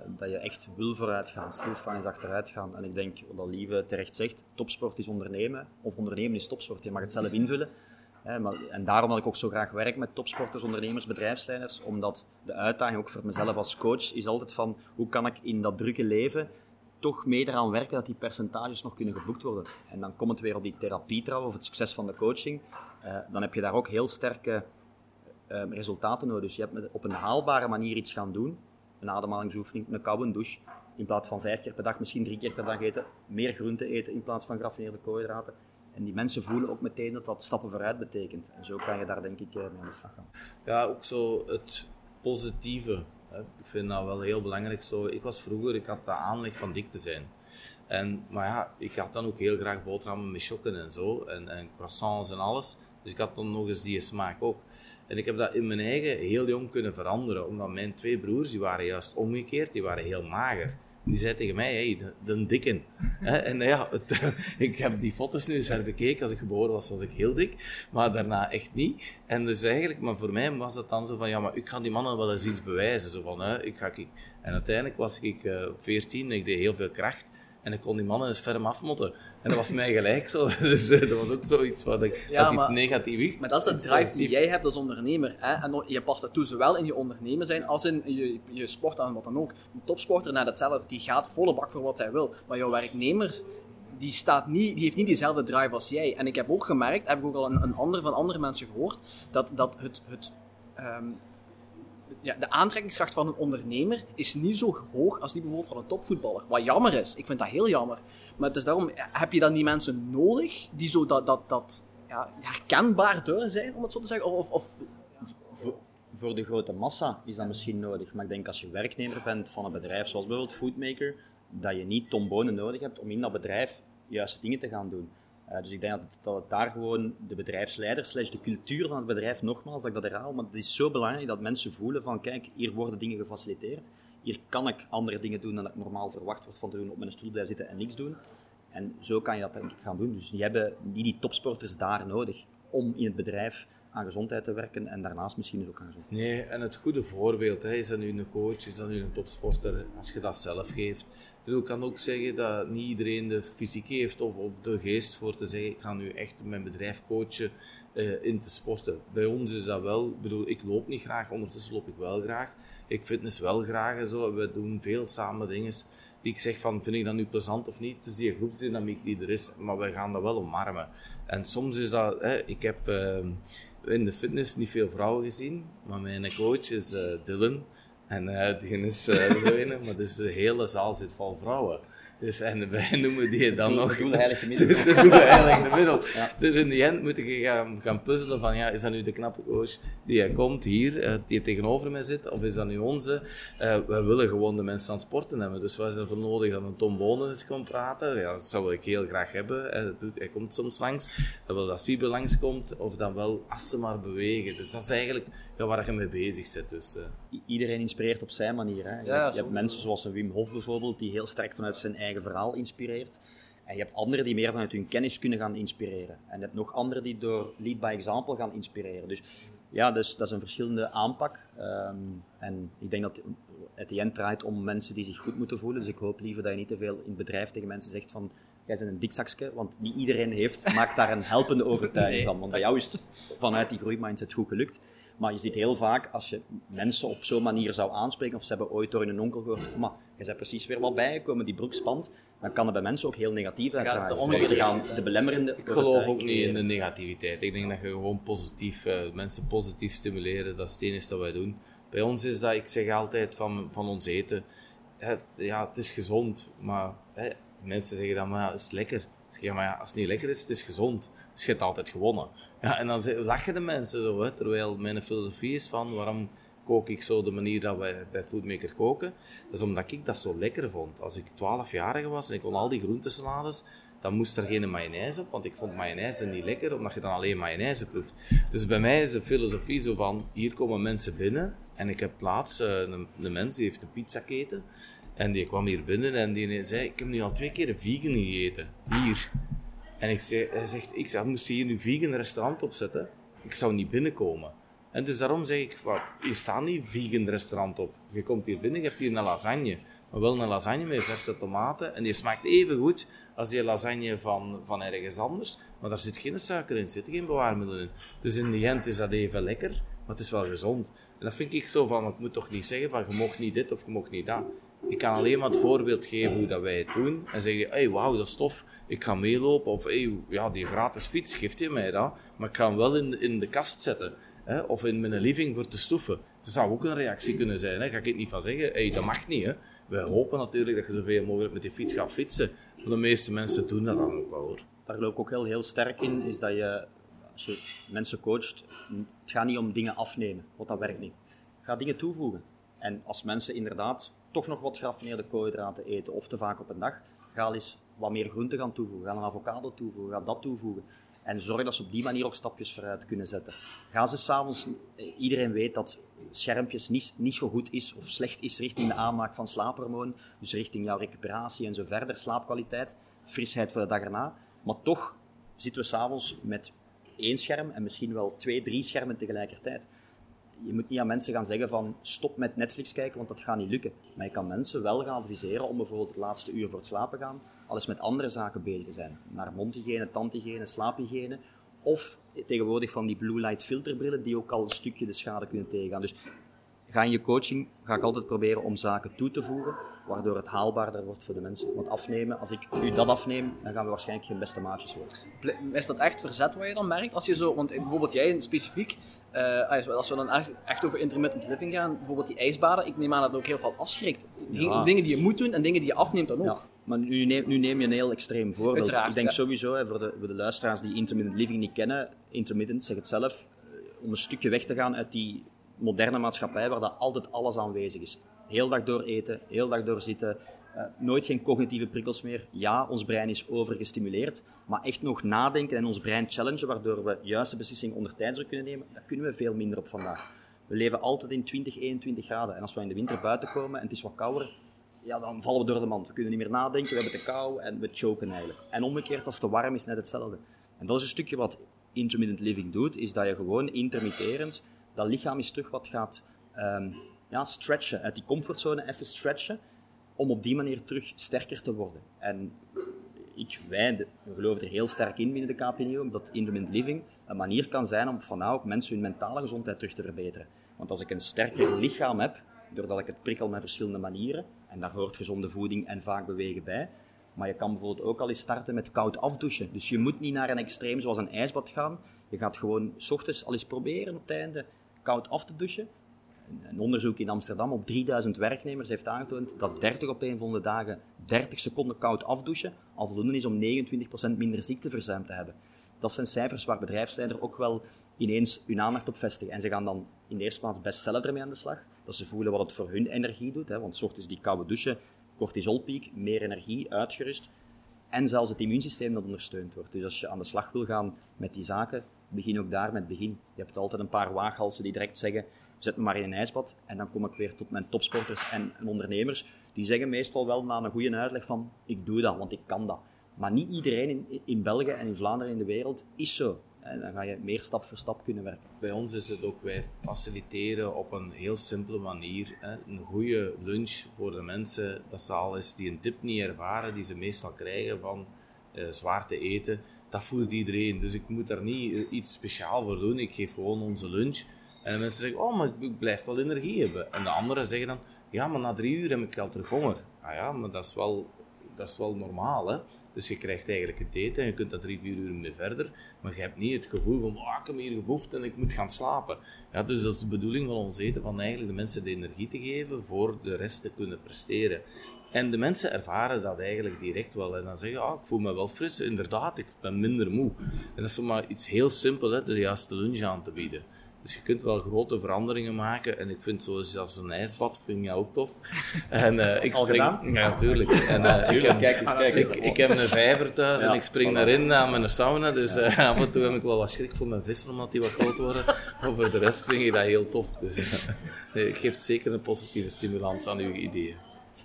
S4: dat je echt wil vooruitgaan, stilstaan is achteruit gaan. En ik denk, wat Lieve terecht zegt, topsport is ondernemen, of ondernemen is topsport. Je mag het zelf invullen. Hè, maar, en daarom dat ik ook zo graag werk met topsporters, ondernemers, bedrijfsleiders, omdat de uitdaging ook voor mezelf als coach is altijd van, hoe kan ik in dat drukke leven toch mee eraan werken dat die percentages nog kunnen geboekt worden. En dan komt het weer op die therapie trouwen, of het succes van de coaching. Uh, dan heb je daar ook heel sterke uh, resultaten nodig. Dus je hebt op een haalbare manier iets gaan doen. Een ademhalingsoefening, een koude douche. In plaats van vijf keer per dag, misschien drie keer per dag eten. Meer groente eten in plaats van geraffineerde koolhydraten. En die mensen voelen ook meteen dat dat stappen vooruit betekent. En zo kan je daar denk ik mee aan de slag gaan.
S3: Ja, ook zo het positieve ik vind dat wel heel belangrijk. Zo, ik was vroeger, ik had de aanleg van dik te zijn. En, maar ja, ik had dan ook heel graag boterhammen met chokken en zo. En, en croissants en alles. Dus ik had dan nog eens die smaak ook. En ik heb dat in mijn eigen heel jong kunnen veranderen. Omdat mijn twee broers, die waren juist omgekeerd. Die waren heel mager die zei tegen mij, hey, de, de dikken. en ja, het, ik heb die foto's nu eens herbekeken. Als ik geboren was, was ik heel dik. Maar daarna echt niet. En dus eigenlijk, maar voor mij was dat dan zo van, ja, maar ik ga die mannen wel eens iets bewijzen. Zo van, hè, ik ga, ik... En uiteindelijk was ik uh, op 14, ik deed heel veel kracht. En ik kon die mannen eens ferm afmotten. En dat was mij gelijk zo. Dus uh, dat was ook zoiets wat ik ja, iets negatiefs.
S2: Maar dat is de drive die jij hebt als ondernemer. Hè? En je past dat toe zowel in je ondernemen zijn als in je, je sport en wat dan ook. Een topsporter, net hetzelfde. Die gaat volle bak voor wat hij wil. Maar jouw werknemer, die, staat niet, die heeft niet diezelfde drive als jij. En ik heb ook gemerkt, heb ik ook al een, een ander van andere mensen gehoord, dat, dat het, het, ehm, ja, de aantrekkingskracht van een ondernemer is niet zo hoog als die bijvoorbeeld van een topvoetballer. Wat jammer is. Ik vind dat heel jammer. Maar het is daarom, heb je dan die mensen nodig die zo dat, dat, dat ja, zijn, om het zo te zeggen? Of, of...
S4: Voor, voor de grote massa is dat misschien nodig. Maar ik denk als je werknemer bent van een bedrijf zoals bijvoorbeeld Foodmaker, dat je niet Tom Bonen nodig hebt om in dat bedrijf juiste dingen te gaan doen. Uh, dus ik denk dat het, dat daar gewoon de bedrijfsleider slash de cultuur van het bedrijf, nogmaals, dat ik dat herhaal, maar het is zo belangrijk dat mensen voelen van, kijk, hier worden dingen gefaciliteerd, hier kan ik andere dingen doen dan ik normaal verwacht word van te doen, op mijn stoel blijven zitten en niks doen. En zo kan je dat denk ik gaan doen. Dus die hebben die topsporters daar nodig om in het bedrijf aan gezondheid te werken en daarnaast misschien dus ook aan gezondheid.
S3: Nee, en het goede voorbeeld, hè, is dat nu een coach, is dat nu een topsporter, als je dat zelf geeft. Ik kan ook zeggen dat niet iedereen de fysiek heeft of, of de geest voor te zeggen, ik ga nu echt mijn bedrijf coachen uh, in te sporten. Bij ons is dat wel, ik bedoel, ik loop niet graag, ondertussen loop ik wel graag. Ik fitness wel graag en zo. We doen veel samen dingen die ik zeg van, vind ik dat nu plezant of niet? Het is die groepsdynamiek die er is, maar wij gaan dat wel omarmen. En soms is dat, hè, ik heb... Uh, in de fitness niet veel vrouwen gezien, maar mijn coach is uh, Dylan. En uh, die is uh, zo een, maar dus de hele zaal zit vol vrouwen. Dus, en wij noemen die dan nog...
S4: Gemiddeld.
S3: Dus de doel heilig gemiddeld. Ja. Dus in die end moet je gaan, gaan puzzelen van, ja, is dat nu de knappe coach die komt hier, uh, die tegenover mij zit, of is dat nu onze? Uh, we willen gewoon de mensen aan het sporten hebben. Dus wat is er voor nodig dat een Tom Bonen eens komt praten? Ja, dat zou ik heel graag hebben. Hij, hij komt soms langs. Dat wil dat Siebe langskomt, of dan wel als ze maar bewegen. Dus dat is eigenlijk ja, waar je mee bezig zit. Dus, uh.
S4: Iedereen inspireert op zijn manier. Hè. Je, ja, hebt, je hebt mensen zoals een Wim Hof bijvoorbeeld, die heel sterk vanuit zijn eigen verhaal inspireert. En je hebt anderen die meer vanuit hun kennis kunnen gaan inspireren. En je hebt nog anderen die door lead by example gaan inspireren. Dus ja, dus, dat is een verschillende aanpak. Um, en ik denk dat het eind draait om mensen die zich goed moeten voelen. Dus ik hoop liever dat je niet te veel in het bedrijf tegen mensen zegt van jij bent een dikzakje, want niet iedereen heeft, maakt daar een helpende overtuiging van. Want bij jou is het vanuit die groeimindset goed gelukt. Maar je ziet heel vaak, als je mensen op zo'n manier zou aanspreken, of ze hebben ooit door een onkel gehoord, maar je bent precies weer wat bijgekomen, die broek spant, dan kan het bij mensen ook heel negatief uitdraaien. Ja, ze gaan de belemmerende...
S3: Ik geloof ook niet in de negativiteit. Ik denk dat je gewoon positief, uh, mensen positief stimuleren, dat is het enige dat wij doen. Bij ons is dat, ik zeg altijd van, van ons eten, het, ja, het is gezond, maar hè, mensen zeggen dan, maar ja, het is lekker. Zeg, maar ja, als het niet lekker is, het is gezond. Dus je hebt altijd gewonnen. Ja, en dan lachen de mensen zo, hè, terwijl mijn filosofie is van waarom kook ik zo de manier dat wij bij Foodmaker koken. Dat is omdat ik dat zo lekker vond. Als ik 12-jarige was en ik kon al die groentesalades, dan moest er geen mayonaise op, want ik vond mayonaise niet lekker, omdat je dan alleen mayonaise proeft. Dus bij mij is de filosofie zo van, hier komen mensen binnen, en ik heb laatst uh, een, een mens die heeft een pizzaketen, en die kwam hier binnen en die zei, ik heb nu al twee keer vegan gegeten, hier. En ik hij zegt, ik zei, moest je hier nu vegan restaurant opzetten? Ik zou niet binnenkomen. En dus daarom zeg ik, wat, hier staat niet vegan restaurant op. Je komt hier binnen, je hebt hier een lasagne. Maar wel een lasagne met verse tomaten. En die smaakt even goed als die lasagne van, van ergens anders. Maar daar zit geen suiker in, zitten geen bewaarmiddelen in. Dus in die end is dat even lekker, maar het is wel gezond. En dat vind ik zo van, ik moet toch niet zeggen van, je mocht niet dit of je mocht niet dat. Ik kan alleen maar het voorbeeld geven hoe dat wij het doen. En zeggen, hey, wauw, dat is tof. Ik ga meelopen. Of, hey, ja, die gratis fiets, geeft je mij dat. Maar ik hem wel in, in de kast zetten. Hè? Of in mijn living voor te stoeven. Dat zou ook een reactie kunnen zijn. Hè? Ga ik het niet van zeggen, hey, dat mag niet. Hè? Wij hopen natuurlijk dat je zoveel mogelijk met die fiets gaat fietsen. Maar de meeste mensen doen dat dan ook wel hoor.
S4: Daar geloof ik ook heel, heel sterk in, is dat je, als je mensen coacht, het gaat niet om dingen afnemen, want dat werkt niet. Ga dingen toevoegen. En als mensen inderdaad toch nog wat geraffineerde koolhydraten eten of te vaak op een dag, ga eens wat meer groente gaan toevoegen. Ga een avocado toevoegen, ga dat toevoegen. En zorg dat ze op die manier ook stapjes vooruit kunnen zetten. Ga ze s'avonds, eh, iedereen weet dat schermpjes niet, niet zo goed is of slecht is richting de aanmaak van slaaphormoon. Dus richting jouw recuperatie en zo verder, slaapkwaliteit, frisheid voor de dag erna. Maar toch zitten we s'avonds met één scherm en misschien wel twee, drie schermen tegelijkertijd je moet niet aan mensen gaan zeggen van stop met Netflix kijken, want dat gaat niet lukken. Maar je kan mensen wel gaan adviseren om bijvoorbeeld het laatste uur voor het slapen gaan, alles met andere zaken bezig te zijn. Naar mondhygiëne, tandhygiëne, slaaphygiëne. Of tegenwoordig van die blue light filterbrillen die ook al een stukje de schade kunnen tegengaan. Dus ga in je coaching ga ik altijd proberen om zaken toe te voegen, waardoor het haalbaarder wordt voor de mensen. Want afnemen, als ik u dat afneem, dan gaan we waarschijnlijk geen beste maatjes worden.
S2: Is dat echt verzet wat je dan merkt? Als je zo, want bijvoorbeeld jij specifiek, eh, als we- dan echt, over intermittent living gaan, bijvoorbeeld die ijsbaden, ik neem aan dat het ook heel veel afschrikt.
S4: Ja.
S2: Dingen die je moet doen en dingen die je afneemt dan ook.
S4: Ja, maar nu neem, nu neem je een heel extreem voorbeeld.
S2: Uiteraard,
S4: ik denk
S2: ja.
S4: sowieso, hè, voor, de, voor de luisteraars die intermittent living niet kennen, intermittent, zeg het zelf, eh, om een stukje weg te gaan uit die moderne maatschappij waar dat altijd alles aanwezig is. Heel dag door eten, heel dag door zitten, eh, nooit geen cognitieve prikkels meer. Ja, ons brein is overgestimuleerd, maar echt nog nadenken en ons brein challengen, waardoor we juiste beslissingen onder tijdsdruk kunnen nemen, dat kunnen we veel minder op vandaag. We leven altijd in 20, 21 graden. En als we in de winter buiten komen en het is wat kouder, ja, dan vallen we door de mand. We kunnen niet meer nadenken, we hebben te kou en we choken eigenlijk. En omgekeerd, als het te warm is, net hetzelfde. En dat is een stukje wat intermittent living doet, is dat je gewoon intermitterend, dat lichaam is terug wat gaat ehm, ja, stretchen, uit die comfortzone even stretchen, om op die manier terug sterker te worden. En ik, wij geloven er heel sterk in binnen de KPNO, dat intermittent living een manier kan zijn om van nou ook mensen hun mentale gezondheid terug te verbeteren. Want als ik een sterker lichaam heb, doordat ik het prikkel met verschillende manieren, en daar hoort gezonde voeding en vaak bewegen bij, maar je kan bijvoorbeeld ook al eens starten met koud afdouchen. Dus je moet niet naar een extreem zoals een ijsbad gaan. Je gaat gewoon s ochtends al eens proberen op het einde koud af te douchen. Een- onderzoek in Amsterdam op 3000 werknemers heeft aangetoond dat 30 op een van de dagen 30 seconden koud afdouchen al voldoende is om 29% minder ziekteverzuim te hebben. Dat zijn cijfers waar bedrijfsleiders ook wel ineens hun aandacht op vestigen. En ze gaan dan in de eerste plaats best zelf ermee aan de slag. Dat ze voelen wat het voor hun energie doet. Hè, want ochtends die koude douchen, cortisolpiek, meer energie, uitgerust. En zelfs het immuunsysteem dat ondersteund wordt. Dus als je aan de slag wil gaan met die zaken, begin ook daar met begin. Je hebt altijd een paar waaghalsen die direct zeggen, zet me maar in een ijsbad. En dan kom ik weer tot mijn topsporters en, ondernemers. Die zeggen meestal wel na een goede uitleg van, ik doe dat, want ik kan dat. Maar niet iedereen in, in België en in Vlaanderen in de wereld is zo. En dan ga je meer stap voor stap kunnen werken.
S3: Bij ons is het ook, wij faciliteren op een heel simpele manier hè, een goede lunch voor de mensen. Dat ze al eens die een tip niet ervaren, die ze meestal krijgen van eh, zwaar te eten. Dat voelt iedereen. Dus ik moet daar niet eh, iets speciaal voor doen. Ik geef gewoon onze lunch. En de mensen zeggen, oh, maar ik- blijf wel energie hebben. En de anderen zeggen dan, ja, maar na drie uur heb ik al terug honger. Ah ja, maar dat is wel, dat is wel normaal, hè. Dus je krijgt eigenlijk het eten en je kunt dat drie, vier uur mee verder. Maar je hebt niet het gevoel van, oh, ik heb hier geboefd en ik moet gaan slapen. Ja, dus dat is de bedoeling van ons eten, van eigenlijk de mensen de energie te geven voor de rest te kunnen presteren. En de mensen ervaren dat eigenlijk direct wel. En dan zeggen ze, ah, ik voel me wel fris. Inderdaad, ik ben minder moe. En dat is zomaar iets heel simpel, hè, de juiste lunch aan te bieden. Dus je kunt wel grote veranderingen maken. En ik vind zoals als een ijsbad, vind ik ook tof. En, eh, ik spring? Ja, natuurlijk. En, eh, ik, heb,
S4: Kijk eens, kijk eens.
S3: ik, ik heb een vijver thuis
S4: Ja,
S3: en ik spring daarin naar mijn sauna. Dus eh, af en toe heb ik wel wat schrik voor mijn vissen, omdat die wat groot worden. Maar voor de rest vind ik dat heel tof. Dus nee, het geeft zeker een positieve stimulans aan uw ideeën.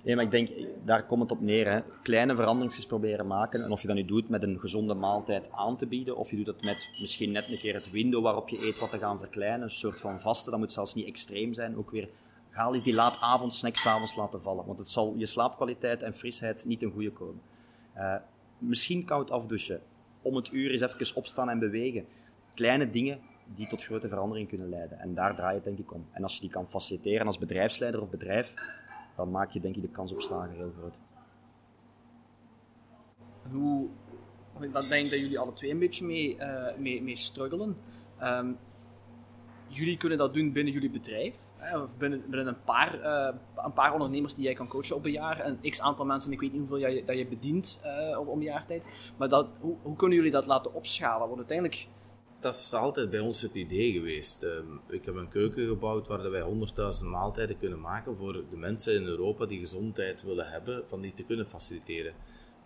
S4: Nee, maar ik denk, daar komt het op neer. Hè. Kleine veranderingjes proberen maken. En of je dat nu doet met een gezonde maaltijd aan te bieden, of je doet het met misschien net een keer het window waarop je eet wat te gaan verkleinen. Een soort van vaste, dat moet zelfs niet extreem zijn. Ook weer, ga eens die laatavondsnack s'avonds laten vallen. Want het zal je slaapkwaliteit en frisheid niet ten goede komen. Eh, misschien koud afdouchen. Om het uur eens even opstaan en bewegen. Kleine dingen die tot grote verandering kunnen leiden. En daar draait het denk ik om. En als je die kan faciliteren als bedrijfsleider of bedrijf, dan maak je denk ik de kans op slagen heel groot.
S2: Hoe, ik denk dat jullie alle twee een beetje mee, eh, mee, mee struggelen. Ehm, jullie kunnen dat doen binnen jullie bedrijf, hè, of binnen, binnen een, paar, eh, een paar ondernemers die jij kan coachen op een jaar, een x aantal mensen, ik weet niet hoeveel jij, dat je bedient op om een jaar tijd. Maar dat, hoe, hoe kunnen jullie dat laten opschalen? Want uiteindelijk,
S3: Dat is altijd bij ons het idee geweest. Ehm, ik heb een keuken gebouwd waar wij 100.000 maaltijden kunnen maken voor de mensen in Europa die gezondheid willen hebben, van die te kunnen faciliteren.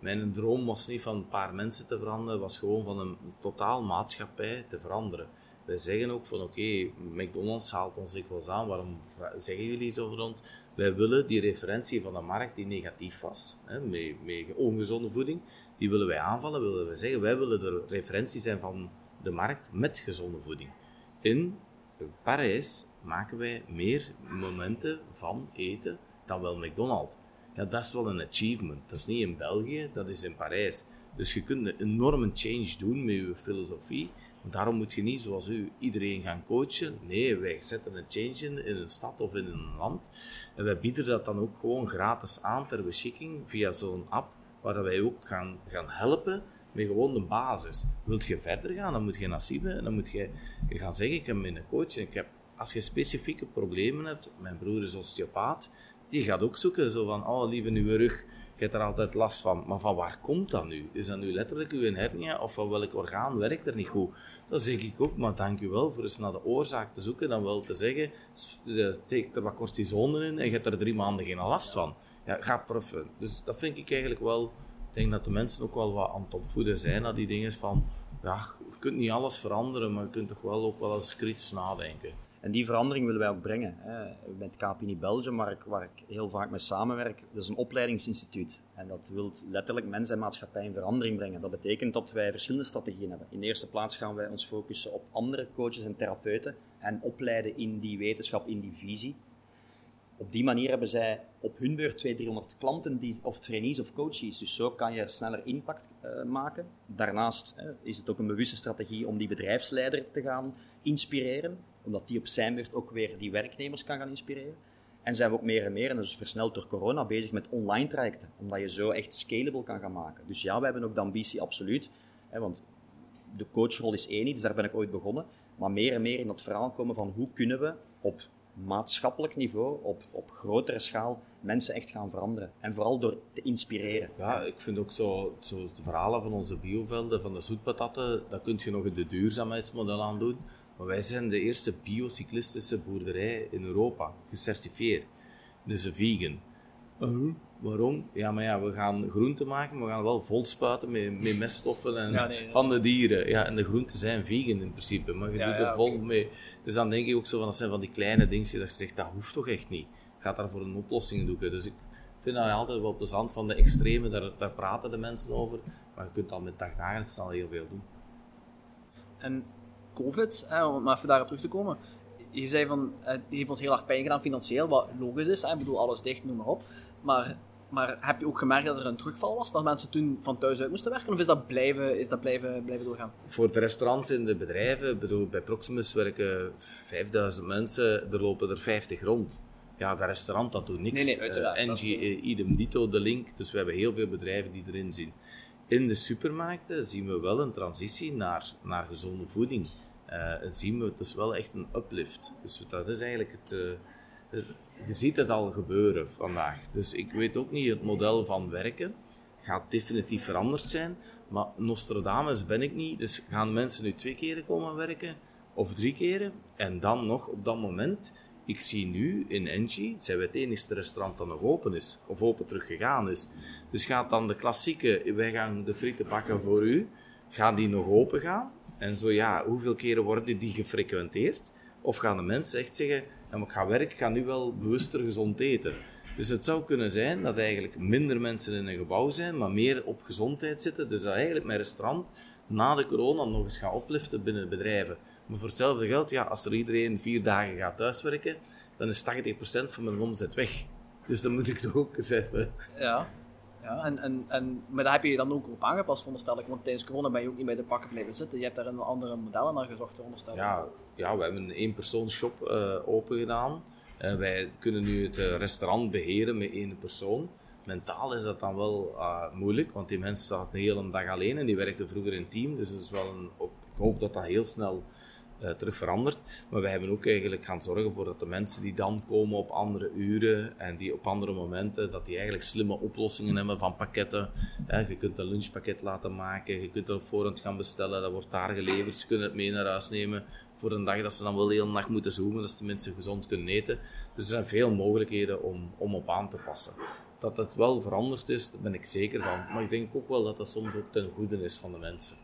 S3: Mijn droom was niet van een paar mensen te veranderen, was gewoon van een totaal maatschappij te veranderen. Wij zeggen ook van oké, McDonald's haalt ons dikwijls aan, waarom zeggen jullie zo rond? Wij willen die referentie van de markt die negatief was, hè, met, met ongezonde voeding, die willen wij aanvallen, willen wij zeggen. Wij willen de referentie zijn van de markt met gezonde voeding. In Parijs maken wij meer momenten van eten dan wel McDonald's. Ja, dat is wel een achievement. Dat is niet in België, dat is in Parijs. Dus je kunt een enorme change doen met je filosofie, Daarom moet je niet, zoals u, iedereen gaan coachen. Nee, wij zetten een change in, in een stad of in een land. En wij bieden dat dan ook gewoon gratis aan ter beschikking via zo'n app, waar wij ook gaan, gaan helpen met gewoon de basis. Wilt je verder gaan, dan moet je naar Siebe en dan moet je, gaan zeggen, ik heb een coach ik heb, als je specifieke problemen hebt, mijn broer is osteopaat, die gaat ook zoeken, zo van, oh lieve nieuwe rug, je hebt er altijd last van. Maar van waar komt dat nu? Is dat nu letterlijk uw hernia of van welk orgaan werkt er niet goed? Dat zeg ik ook, maar dank u wel voor eens naar de oorzaak te zoeken. Dan wel te zeggen, steek er wat cortisone in en je hebt er drie maanden geen last van. Ja, ga proffen. Dus dat vind ik eigenlijk wel... Denk dat de mensen ook wel wat aan het opvoeden zijn naar die dingen van... Ja, je kunt niet alles veranderen, maar je kunt toch wel ook wel eens kritisch nadenken.
S4: En die verandering willen wij ook brengen. Hè. Met KPNI Belgium, waar ik, waar ik heel vaak mee samenwerk, dat is een opleidingsinstituut. En dat wil letterlijk mensen en maatschappij in verandering brengen. Dat betekent dat wij verschillende strategieën hebben. In de eerste plaats gaan wij ons focussen op andere coaches en therapeuten en opleiden in die wetenschap, in die visie. Op die manier hebben zij op hun beurt 200, 300 klanten die, of trainees of coaches. Dus zo kan je sneller impact uh, maken. Daarnaast uh, is het ook een bewuste strategie om die bedrijfsleider te gaan inspireren omdat die op zijn beurt ook weer die werknemers kan gaan inspireren. En zijn we ook meer en meer, en is versneld door corona, bezig met online trajecten. Omdat je zo echt scalable kan gaan maken. Dus ja, we hebben ook de ambitie, absoluut. Hè, want de coachrol is één, dus daar ben ik ooit begonnen. Maar meer en meer in dat verhaal komen van hoe kunnen we op maatschappelijk niveau, op, op grotere schaal, mensen echt gaan veranderen. En vooral door te inspireren.
S3: Ja, ik vind ook zo, zo de verhalen van onze biovelden, van de zoetpatatten, daar kun je nog de duurzaamheidsmodel aan doen. Maar wij zijn de eerste biocyclistische boerderij in Europa, gecertificeerd. Dus een vegan. Uh, waarom? Ja, maar ja, we gaan groenten maken, maar we gaan wel vol spuiten met, met meststoffen en, van de dieren. Ja, en de groenten zijn vegan in principe, maar je doet er vol mee. Dus dan denk ik ook zo van, dat zijn van die kleine dingetjes dat je zegt, dat hoeft toch echt niet. Gaat daar voor een oplossing zoeken. Dus ik vind dat altijd wel plezant van de extreme, daar, daar praten de mensen over. Maar je kunt al met dagdagelijks al heel veel doen.
S2: En COVID, hè, om even daarop terug te komen. Je zei van, het heeft ons heel erg pijn gedaan financieel, wat logisch is. Hè, ik bedoel, alles dicht, noem maar op. Maar, maar heb je ook gemerkt dat er een terugval was? Dat mensen toen van thuis uit moesten werken? Of is dat blijven, is dat blijven, blijven doorgaan?
S3: Voor de restaurants en de bedrijven, bedoel, bij Proximus werken 5000 mensen, er lopen er 50 rond. Ja, dat restaurant dat doet niks.
S2: Nee, nee, uiteraard.
S3: Uh, Engie, uh, idem dito, de link. Dus we hebben heel veel bedrijven die erin zien. In de supermarkten zien we wel een transitie naar, naar gezonde voeding. Uh, zien we dus wel echt een uplift. Dus dat is eigenlijk het, het, Je ziet het al gebeuren vandaag. Dus ik weet ook niet, het model van werken gaat definitief veranderd zijn. Maar Nostradamus ben ik niet. Dus gaan mensen nu twee keren komen werken? Of drie keren? En dan nog op dat moment ik zie nu in Engie, zijn we het enigste restaurant dat nog open is, of open teruggegaan is. Dus gaat dan de klassieke, wij gaan de frieten bakken voor u, gaan die nog open gaan? En zo ja, hoeveel keren worden die gefrequenteerd? Of gaan de mensen echt zeggen, maar ik ga werken, ik ga nu wel bewuster gezond eten. Dus het zou kunnen zijn dat eigenlijk minder mensen in een gebouw zijn, maar meer op gezondheid zitten. Dus dat eigenlijk mijn restaurant na de corona nog eens gaat opliften binnen bedrijven. Maar voor hetzelfde geld, ja, als er iedereen vier dagen gaat thuiswerken, dan is 80% van mijn omzet weg. Dus dan moet ik toch ook eens.
S2: Ja, ja en, en, en, maar daar heb je je dan ook op aangepast, veronderstel ik. Want tijdens corona ben je ook niet bij de pakken blijven zitten. Je hebt daar een andere modellen naar gezocht, veronderstel
S3: Ja, ja, we hebben een eenpersoonsshop uh, open gedaan. Uh, wij kunnen nu het uh, restaurant beheren met één persoon. Mentaal is dat dan wel moeilijk, want die mensen staan de hele dag alleen en die werkten vroeger in team. Dus het is wel een, ik hoop dat dat heel snel uh, terug veranderd. Maar wij hebben ook eigenlijk gaan zorgen voor dat de mensen die dan komen op andere uren en die op andere momenten, dat die eigenlijk slimme oplossingen hebben van pakketten. je kunt een lunchpakket laten maken, je kunt het op voorhand gaan bestellen, dat wordt daar geleverd. Ze kunnen het mee naar huis nemen voor een dag dat ze dan wel de hele nacht moeten zoomen, dat ze tenminste gezond kunnen eten. Dus er zijn veel mogelijkheden om, om op aan te passen. Dat het wel veranderd is, daar ben ik zeker van. Maar ik denk ook wel dat dat soms ook ten goede is van de mensen.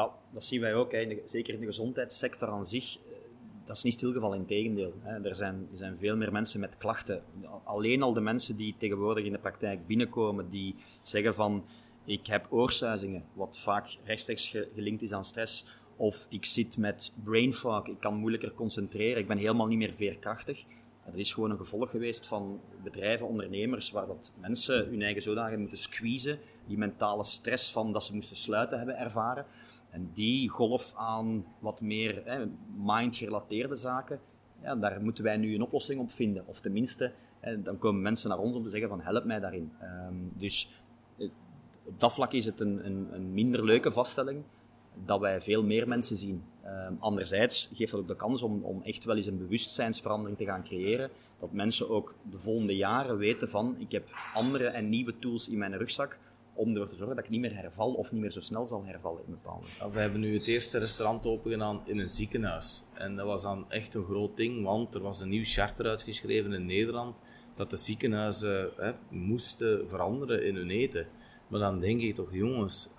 S4: Wel, dat zien wij ook. Hè. zeker in de gezondheidssector aan zich. Eh, dat is niet stilgevallen, in tegendeel. Hè. Er, zijn, er zijn veel meer mensen met klachten. Alleen al de mensen die tegenwoordig in de praktijk binnenkomen, die zeggen van ik heb oorsuizingen, wat vaak rechtstreeks gelinkt is aan stress. Of ik zit met brain fog, ik kan moeilijker concentreren, ik ben helemaal niet meer veerkrachtig. Dat is gewoon een gevolg geweest van bedrijven, ondernemers, waar dat mensen hun eigen zodanig moeten squeezen, die mentale stress van dat ze moesten sluiten hebben ervaren. En die golf aan wat meer mind-gerelateerde zaken, ja, daar moeten wij nu een oplossing op vinden. Of tenminste, dan komen mensen naar ons om te zeggen van help mij daarin. Ehm, dus eh, op dat vlak is het een, een, een minder leuke vaststelling dat wij veel meer mensen zien. Um, anderzijds geeft dat ook de kans om, om echt wel eens een bewustzijnsverandering te gaan creëren. Dat mensen ook de volgende jaren weten van ik heb andere en nieuwe tools in mijn rugzak om ervoor te zorgen dat ik niet meer herval of niet meer zo snel zal hervallen in bepaalde.
S3: Ja, we hebben nu het eerste restaurant opengedaan in een ziekenhuis. En dat was dan echt een groot ding, want er was een nieuw charter uitgeschreven in Nederland dat de ziekenhuizen hè, moesten veranderen in hun eten. Maar dan denk ik toch, jongens,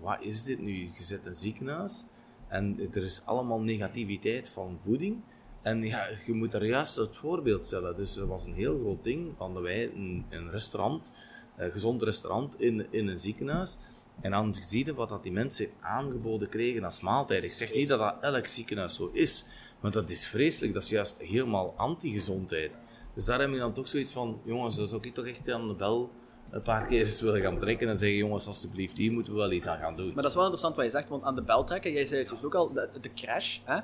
S3: wat is dit nu? Je zet een ziekenhuis en er is allemaal negativiteit van voeding. En ja, je moet daar juist het voorbeeld stellen. Dus er was een heel groot ding van dat wij een, een restaurant, gezond restaurant in, in een ziekenhuis. En dan zie wat dat die mensen aangeboden kregen als maaltijd. Ik zeg niet dat dat elk ziekenhuis zo is, maar dat is vreselijk. Dat is juist helemaal anti-gezondheid. Dus daar heb je dan toch zoiets van, jongens, dat zou ik toch echt aan de bel een paar keer eens willen gaan trekken en zeggen, jongens, alsjeblieft, hier moeten we wel iets aan gaan doen.
S2: Maar dat is wel interessant wat je zegt, want aan de bel trekken, jij zei het dus ook al, de, de crash, hè?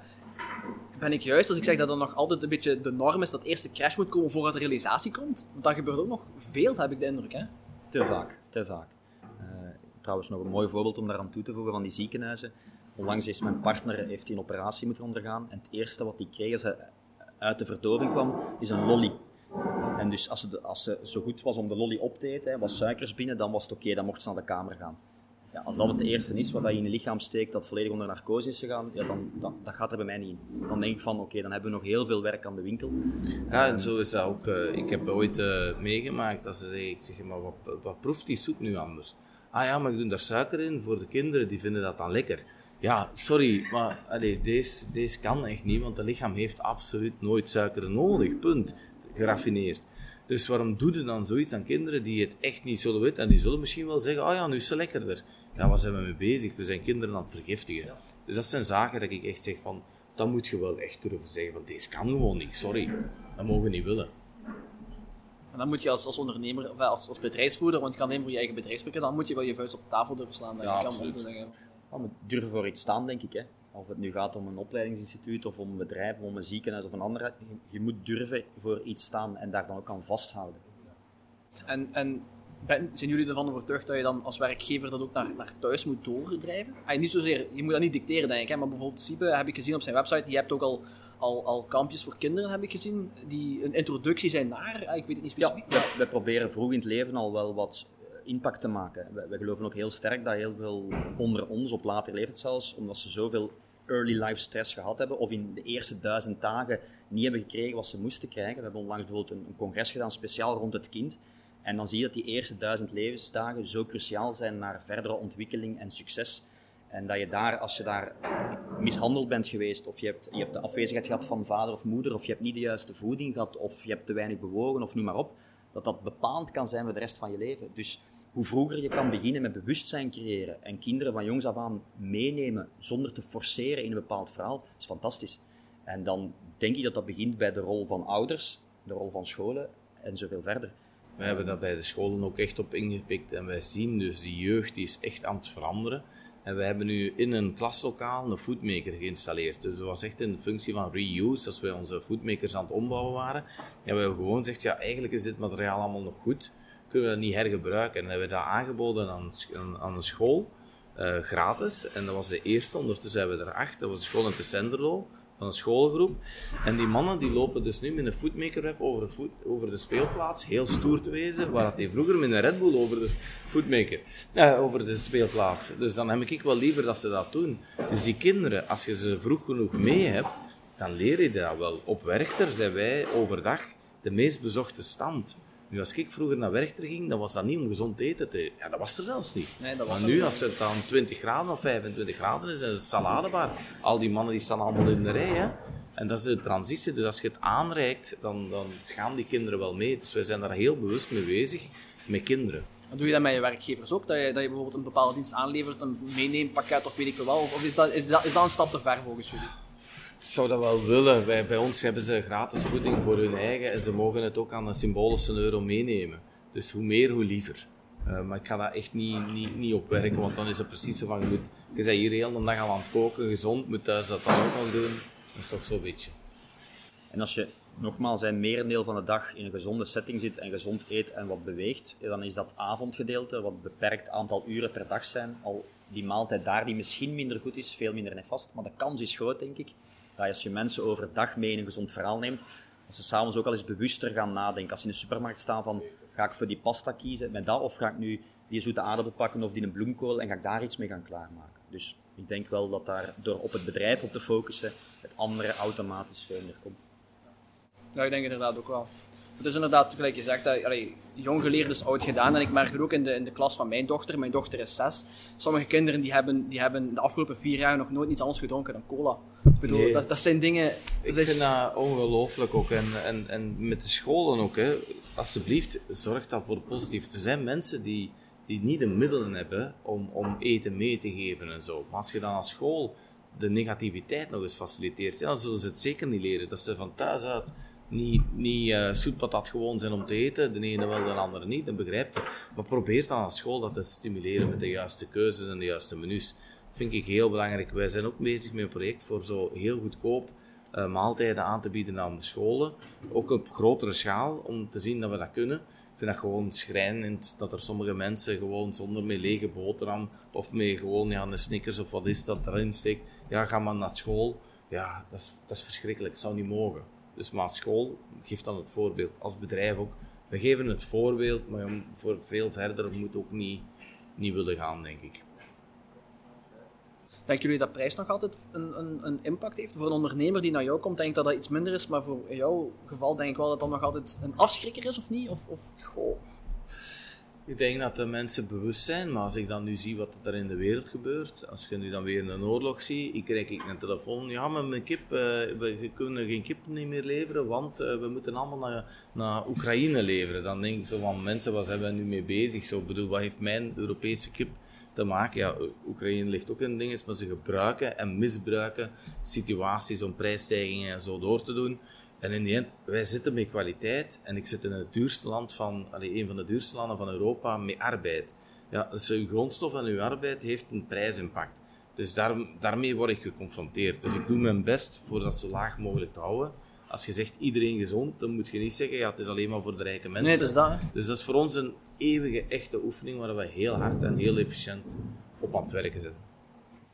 S2: Ben ik juist als ik zeg dat er nog altijd een beetje de norm is dat eerst de crash moet komen voordat de realisatie komt? Want dat gebeurt ook nog veel, heb ik de indruk. Hè?
S4: Te vaak, te vaak. Uh, trouwens, nog een mooi voorbeeld om daaraan toe te voegen van die ziekenhuizen. Onlangs is mijn partner heeft een operatie moeten ondergaan en het eerste wat hij kreeg als hij uit de verdoving kwam, is een lolly. En dus als ze, als ze zo goed was om de lolly op te eten, was suikers binnen, dan was het oké, dan mocht ze naar de kamer gaan. Ja, als dat het eerste is wat je in je lichaam steekt, dat volledig onder narcose is gegaan, ja, dan, dan dat gaat er bij mij niet in. Dan denk ik van, oké, dan hebben we nog heel veel werk aan de winkel.
S3: Ja, en zo is dat ook. Uh, ik heb ooit uh, meegemaakt dat ze zeggen, ik zeg, maar wat, wat proeft die soep nu anders? Ah ja, maar ik doe daar suiker in voor de kinderen, die vinden dat dan lekker. Ja, sorry, maar deze, deze kan echt niet, want het lichaam heeft absoluut nooit suiker nodig, punt geraffineerd. Dus waarom doe je dan zoiets aan kinderen die het echt niet zullen weten? En die zullen misschien wel zeggen, oh ja, nu is ze lekkerder. Ja, waar zijn we mee bezig? We zijn kinderen aan het vergiftigen. Dus dat zijn zaken dat ik echt zeg van, dan moet je wel echt durven zeggen van, deze kan gewoon niet, sorry. Dat mogen we niet willen.
S2: En dan moet je als, als ondernemer, of als, als bedrijfsvoerder, want je kan alleen voor je eigen bedrijf spreken, dan moet je wel je vuist op tafel durven slaan. Dat
S3: ja,
S2: je
S3: absoluut.
S2: kan zeggen.
S4: Ja, maar durven voor iets staan, denk ik. Hè. Of het nu gaat om een opleidingsinstituut, of om een bedrijf, of om een ziekenhuis of een andere. Je moet durven voor iets staan en daar dan ook aan vasthouden.
S2: En, en ben, zijn jullie ervan overtuigd dat je dan als werkgever dat ook naar, naar thuis moet doordrijven? Ah, niet zozeer, je moet dat niet dicteren, denk ik. Hè, maar bijvoorbeeld Siebe heb ik gezien op zijn website. Die hebt ook al, al, al kampjes voor kinderen, heb ik gezien. Die een introductie zijn naar, ah, ik weet het niet
S4: Ja,
S2: specifiek.
S4: we, we proberen vroeg in het leven al wel wat impact te maken. We, we geloven ook heel sterk dat heel veel onder ons, op later leeftijd zelfs, omdat ze zoveel early life stress gehad hebben, of in de eerste duizend dagen niet hebben gekregen wat ze moesten krijgen. We hebben onlangs bijvoorbeeld een, congres gedaan, speciaal rond het kind. En dan zie je dat die eerste duizend levensdagen zo cruciaal zijn naar verdere ontwikkeling en succes. En dat je daar, als je daar mishandeld bent geweest, of je hebt, je hebt de afwezigheid gehad van vader of moeder, of je hebt niet de juiste voeding gehad, of je hebt te weinig bewogen, of noem maar op, dat dat bepaald kan zijn voor de rest van je leven. Dus hoe vroeger je kan beginnen met bewustzijn creëren en kinderen van jongs af aan meenemen zonder te forceren in een bepaald verhaal, is fantastisch. En dan denk ik dat dat begint bij de rol van ouders, de rol van scholen en zoveel verder.
S3: Wij hebben daar bij de scholen ook echt op ingepikt en wij zien dus die jeugd die is echt aan het veranderen. En we hebben nu in een klaslokaal een foodmaker geïnstalleerd. Dus dat was echt in functie van reuse. Als wij onze foodmakers aan het ombouwen waren, hebben we gewoon gezegd, ja eigenlijk is dit materiaal allemaal nog goed. Kunnen we dat niet hergebruiken? En hebben we dat aangeboden aan, een school, uh, gratis. En dat was de eerste, ondertussen hebben we er acht. Dat was de school in Tessenderlo van een schoolgroep. En die mannen die lopen dus nu met een foodmaker web over de, over de speelplaats, heel stoer te wezen, waar die vroeger met een Red Bull over de foodmaker, ja, over de speelplaats. Dus dan heb ik wel liever dat ze dat doen. Dus die kinderen, als je ze vroeg genoeg mee hebt, dan leer je dat wel. Op Werchter zijn wij overdag de meest bezochte stand. Nu, als ik vroeger naar Werchter ging, dan was dat niet om gezond eten te Ja, dat was er zelfs niet.
S2: Nee, dat was
S3: maar nu, als het dan 20 graden of 25 graden is, is het saladebar. Al die mannen die staan allemaal in de rij, hè. En dat is de transitie. Dus als je het aanreikt, dan, dan gaan die kinderen wel mee. Dus wij zijn daar heel bewust mee bezig, met kinderen.
S2: En doe je dat met je werkgevers ook? Dat je, dat je bijvoorbeeld een bepaalde dienst aanlevert, een meeneempakket of weet ik veel wel? Of, of is, dat, is, dat, is dat een stap te ver volgens jullie?
S3: Zou dat wel willen. Wij, bij ons hebben ze gratis voeding voor hun eigen en ze mogen het ook aan een symbolische euro meenemen. Dus hoe meer, hoe liever. Uh, maar ik ga daar echt niet, niet, niet op werken, want dan is het precies zo van, je, je bent hier heel de dag aan het koken, gezond, moet thuis dat dan ook nog doen. Dat is toch zo'n beetje.
S4: En als je nogmaals een merendeel van de dag in een gezonde setting zit en gezond eet en wat beweegt, dan is dat avondgedeelte, wat beperkt aantal uren per dag zijn, al die maaltijd daar die misschien minder goed is, veel minder nefast. Maar de kans is groot, denk ik, dat als je mensen overdag mee in een gezond verhaal neemt, dat ze s'avonds ook al eens bewuster gaan nadenken. Als ze in de supermarkt staan van, ga ik voor die pasta kiezen met dat, of ga ik nu die zoete aardappel pakken of die een bloemkool en ga ik daar iets mee gaan klaarmaken. Dus ik denk wel dat daar door op het bedrijf op te focussen, het andere automatisch veel meer komt.
S2: Ja, ik denk inderdaad ook wel. Het is inderdaad, gelijk je zegt, dat, allee, jong geleerd is oud gedaan. En ik merk het ook in de, in de klas van mijn dochter. Mijn dochter is zes. Sommige kinderen die hebben, die hebben de afgelopen vier jaar nog nooit iets anders gedronken dan cola. Ik bedoel, dat, dat zijn dingen...
S3: Ik vind dat ongelooflijk ook. En, en, en met de scholen ook. Hè. Alsjeblieft, zorg daarvoor positief. Er zijn mensen die, die niet de middelen hebben om, om eten mee te geven en zo. Maar als je dan als school de negativiteit nog eens faciliteert, dan zullen ze het zeker niet leren. Dat ze van thuis uit niet, niet uh, zoetpatat gewoon zijn om te eten, de ene wel, de andere niet, dat begrijp je. Maar probeer dan als school dat te stimuleren met de juiste keuzes en de juiste menus. vind ik heel belangrijk. Wij zijn ook bezig met een project voor zo heel goedkoop uh, maaltijden aan te bieden aan de scholen. Ook op grotere schaal, om te zien dat we dat kunnen. Ik vind dat gewoon schrijnend dat er sommige mensen gewoon zonder met lege boterham of met gewoon ja, een Snickers of wat is dat erin steekt. Ja, ga maar naar school. Ja, dat is, dat is verschrikkelijk. Dat zou niet mogen. Dus maar school geeft dan het voorbeeld. Als bedrijf ook. We geven het voorbeeld, maar voor veel verder moet ook niet, niet willen gaan, denk ik.
S2: Denken jullie dat prijs nog altijd een, een, een, impact heeft? Voor een ondernemer die naar jou komt, denk ik dat dat iets minder is, maar voor jouw geval denk ik wel dat dat nog altijd een afschrikker is, of niet? Of, of... Goh.
S3: Ik denk dat de mensen bewust zijn, maar als ik dan nu zie wat er in de wereld gebeurt, als je nu dan weer een oorlog ziet, ik krijg ik een telefoon, ja, maar mijn kip, uh, we kunnen geen kip niet meer leveren, want uh, we moeten allemaal naar, naar Oekraïne leveren. Dan denk ik zo van, mensen, waar zijn we nu mee bezig? Zo, bedoel, wat heeft mijn Europese kip te maken? Ja, Oekraïne ligt ook in dingen, maar ze gebruiken en misbruiken situaties om prijsstijgingen en zo door te doen. En in die end, wij zitten met kwaliteit en ik zit in het duurste land van, allee, een van de duurste landen van Europa met arbeid. Ja, dus uw grondstof en uw arbeid heeft een prijsimpact. Dus daar, daarmee word ik geconfronteerd. Dus ik doe mijn best voor dat zo laag mogelijk te houden. Als je zegt iedereen gezond, dan moet je niet zeggen, ja, het is alleen maar voor de rijke mensen.
S2: Nee, dat is dat.
S3: Dus dat is voor ons een eeuwige, echte oefening waar we heel hard en heel efficiënt op aan het werken zijn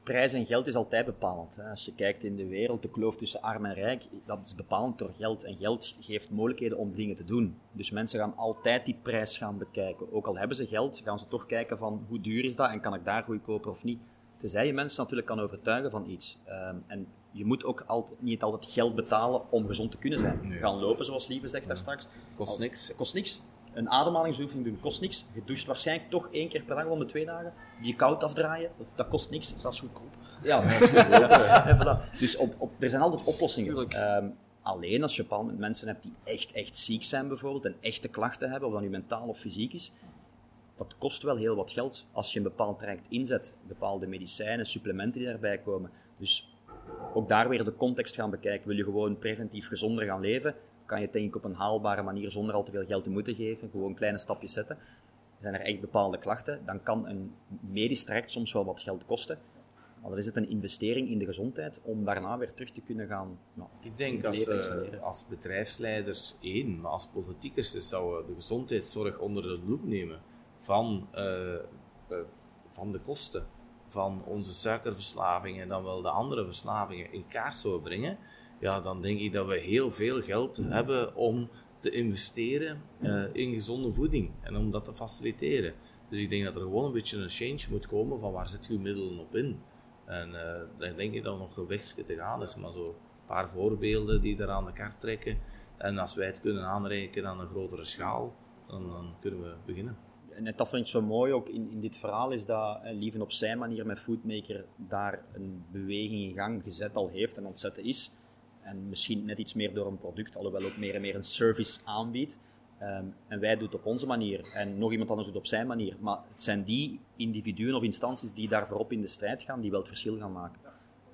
S4: prijs en geld is altijd bepalend. Hè. Als je kijkt in de wereld, de kloof tussen arm en rijk, dat is bepalend door geld. En geld geeft mogelijkheden om dingen te doen. Dus mensen gaan altijd die prijs gaan bekijken. Ook al hebben ze geld, gaan ze toch kijken van hoe duur is dat en kan ik daar goedkoper of niet. Tenzij je mensen natuurlijk kan overtuigen van iets. Um, en je moet ook altijd, niet altijd geld betalen om gezond te kunnen zijn. Gaan lopen, zoals Lieve zegt daar straks.
S3: Kost niks.
S4: Kost niks een ademhalingsoefening doen kost niks. Je doucht waarschijnlijk toch één keer per dag om de twee dagen. Die koud afdraaien, dat, kost niks.
S2: Dat is goedkoop.
S4: Ja, dat is goedkoop. dus op, op, er zijn altijd oplossingen. Um, alleen als je bepaalde mensen hebt die echt, echt ziek zijn bijvoorbeeld en echte klachten hebben, of dat nu mentaal of fysiek is, dat kost wel heel wat geld als je een bepaald traject inzet. Bepaalde medicijnen, supplementen die daarbij komen. Dus ook daar weer de context gaan bekijken. Wil je gewoon preventief gezonder gaan leven? Kan je het denk ik op een haalbare manier zonder al te veel geld te moeten geven, gewoon kleine stapjes zetten. Zijn er echt bepaalde klachten, dan kan een medisch traject soms wel wat geld kosten. Maar dan is het een investering in de gezondheid om daarna weer terug te kunnen gaan. Nou,
S3: ik denk als, uh, als bedrijfsleiders één, maar als politiekers zouden de gezondheidszorg onder de loep nemen van, uh, uh, van de kosten van onze suikerverslaving en dan wel de andere verslavingen in kaart zouden brengen ja, dan denk ik dat we heel veel geld hebben om te investeren uh, in gezonde voeding en om dat te faciliteren. Dus ik denk dat er gewoon een beetje een change moet komen van waar zit je middelen op in. En uh, dan denk ik dat nog een te gaan is, maar zo een paar voorbeelden die daar aan de kaart trekken. En als wij het kunnen aanreiken aan een grotere schaal, dan, dan kunnen we beginnen.
S4: En dat vind ik zo mooi ook in, in dit verhaal, is dat eh, Lieven op zijn manier met Foodmaker daar een beweging in gang gezet al heeft en ontzetten is. En misschien net iets meer door een product, alhoewel ook meer en meer een service aanbiedt. Um, en wij doen het op onze manier en nog iemand anders doet het op zijn manier. Maar het zijn die individuen of instanties die daar voorop in de strijd gaan, die wel het verschil gaan maken.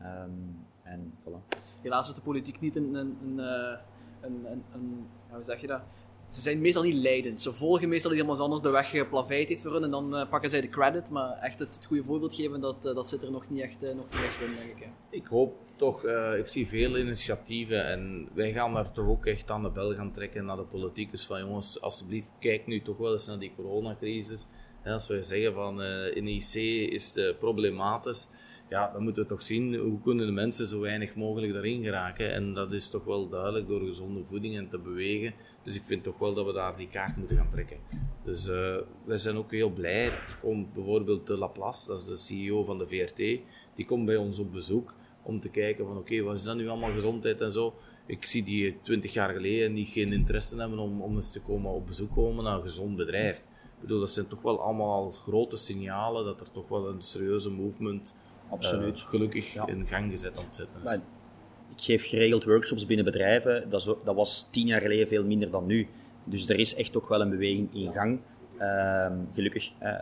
S4: Um, en voilà.
S2: Helaas is de politiek niet een, een, een, eh, een, een hoe zeg je dat? Ze zijn meestal niet leidend. Ze volgen meestal iemand anders de weg geplaveid heeft voor hun en dan pakken zij de credit. Maar echt het, goede voorbeeld geven, dat, dat zit er nog niet echt, nog niet echt in, denk ik.
S3: Ik hoop toch, ik zie veel initiatieven en wij gaan daar toch ook echt aan de bel gaan trekken naar de politicus van jongens, alsjeblieft, kijk nu toch wel eens naar die coronacrisis. als we zeggen van in IC is het problematisch, ja, dan moeten we toch zien hoe kunnen de mensen zo weinig mogelijk daarin geraken. En dat is toch wel duidelijk door gezonde voeding en te bewegen. Dus ik vind toch wel dat we daar die kaart moeten gaan trekken. Dus uh, wij zijn ook heel blij. Er komt bijvoorbeeld de Laplace, dat is de CEO van de VRT, die komt bij ons op bezoek om te kijken van oké, wat is dat nu allemaal gezondheid en zo. Ik zie die twintig jaar geleden niet geen interesse hebben om, om eens te komen op bezoek komen naar een gezond bedrijf. Ik bedoel, dat zijn toch wel allemaal grote signalen dat er toch wel een serieuze movement
S4: Absoluut.
S3: Uh, gelukkig in gang gezet aan het zetten
S4: is. ik geef geregeld workshops binnen bedrijven. Dat, dat, was tien jaar geleden veel minder dan nu. Dus er is echt ook wel een beweging in gang. Uh, gelukkig. Uh,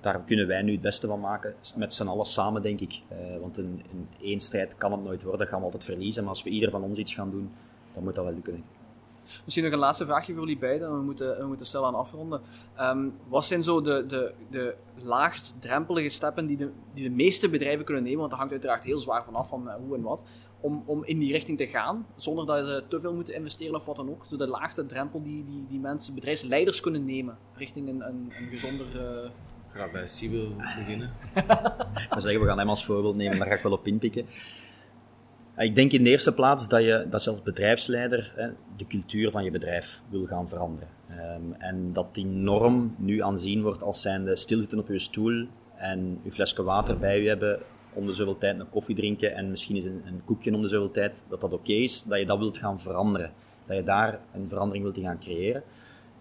S4: daar kunnen wij nu het beste van maken. Met z'n allen samen, denk ik. Uh, want een, een één strijd kan het nooit worden. gaan we altijd verliezen. Maar als we ieder van ons iets gaan doen, dan moet dat wel lukken, denk ik.
S2: Misschien nog een laatste vraagje voor jullie beiden, we moeten, we moeten snel aan afronden. Um, wat zijn zo de, de, de laagdrempelige stappen die de, die de meeste bedrijven kunnen nemen, want dat hangt uiteraard heel zwaar vanaf van uh, hoe en wat, om, om in die richting te gaan, zonder dat ze te veel moeten investeren of wat dan ook. Zo de laagste drempel die, die, die mensen, bedrijfsleiders kunnen nemen richting een, een, een gezonder... Uh...
S3: Ga bij Sibyl beginnen.
S4: we zeggen, we gaan hem als voorbeeld nemen, daar ga ik wel op inpikken. Ik denk in de eerste plaats dat je, dat je als bedrijfsleider hè, de cultuur van je bedrijf wil gaan veranderen. Um, en dat die norm nu aanzien wordt als zijnde stilzitten op je stoel en je flesje water bij je hebben, om de zoveel tijd een koffie drinken en misschien eens een, een koekje om de zoveel tijd, dat dat oké is, dat je dat wilt gaan veranderen. Dat je daar een verandering wilt gaan creëren.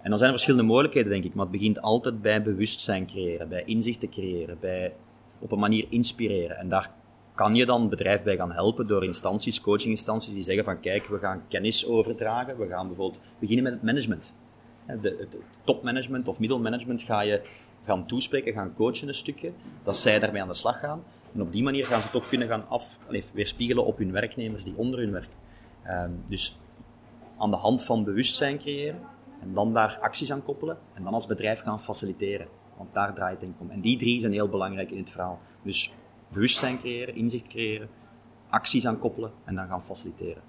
S4: En dan zijn er verschillende mogelijkheden, denk ik, maar het begint altijd bij bewustzijn creëren, bij inzichten creëren, bij op een manier inspireren. En daar kan je dan bedrijf bij gaan helpen door instanties, coachinginstanties, die zeggen van kijk, we gaan kennis overdragen. We gaan bijvoorbeeld beginnen met het management. Het, topmanagement of middelmanagement ga je gaan toespreken, gaan coachen een stukje, dat zij daarmee aan de slag gaan. En op die manier gaan ze het ook kunnen gaan af, weerspiegelen op hun werknemers die onder hun werken. Um, dus aan de hand van bewustzijn creëren en dan daar acties aan koppelen en dan als bedrijf gaan faciliteren. Want daar draait het denk ik om. En die drie zijn heel belangrijk in het verhaal. Dus bewustzijn creëren, inzicht creëren, acties aan koppelen en dan gaan faciliteren.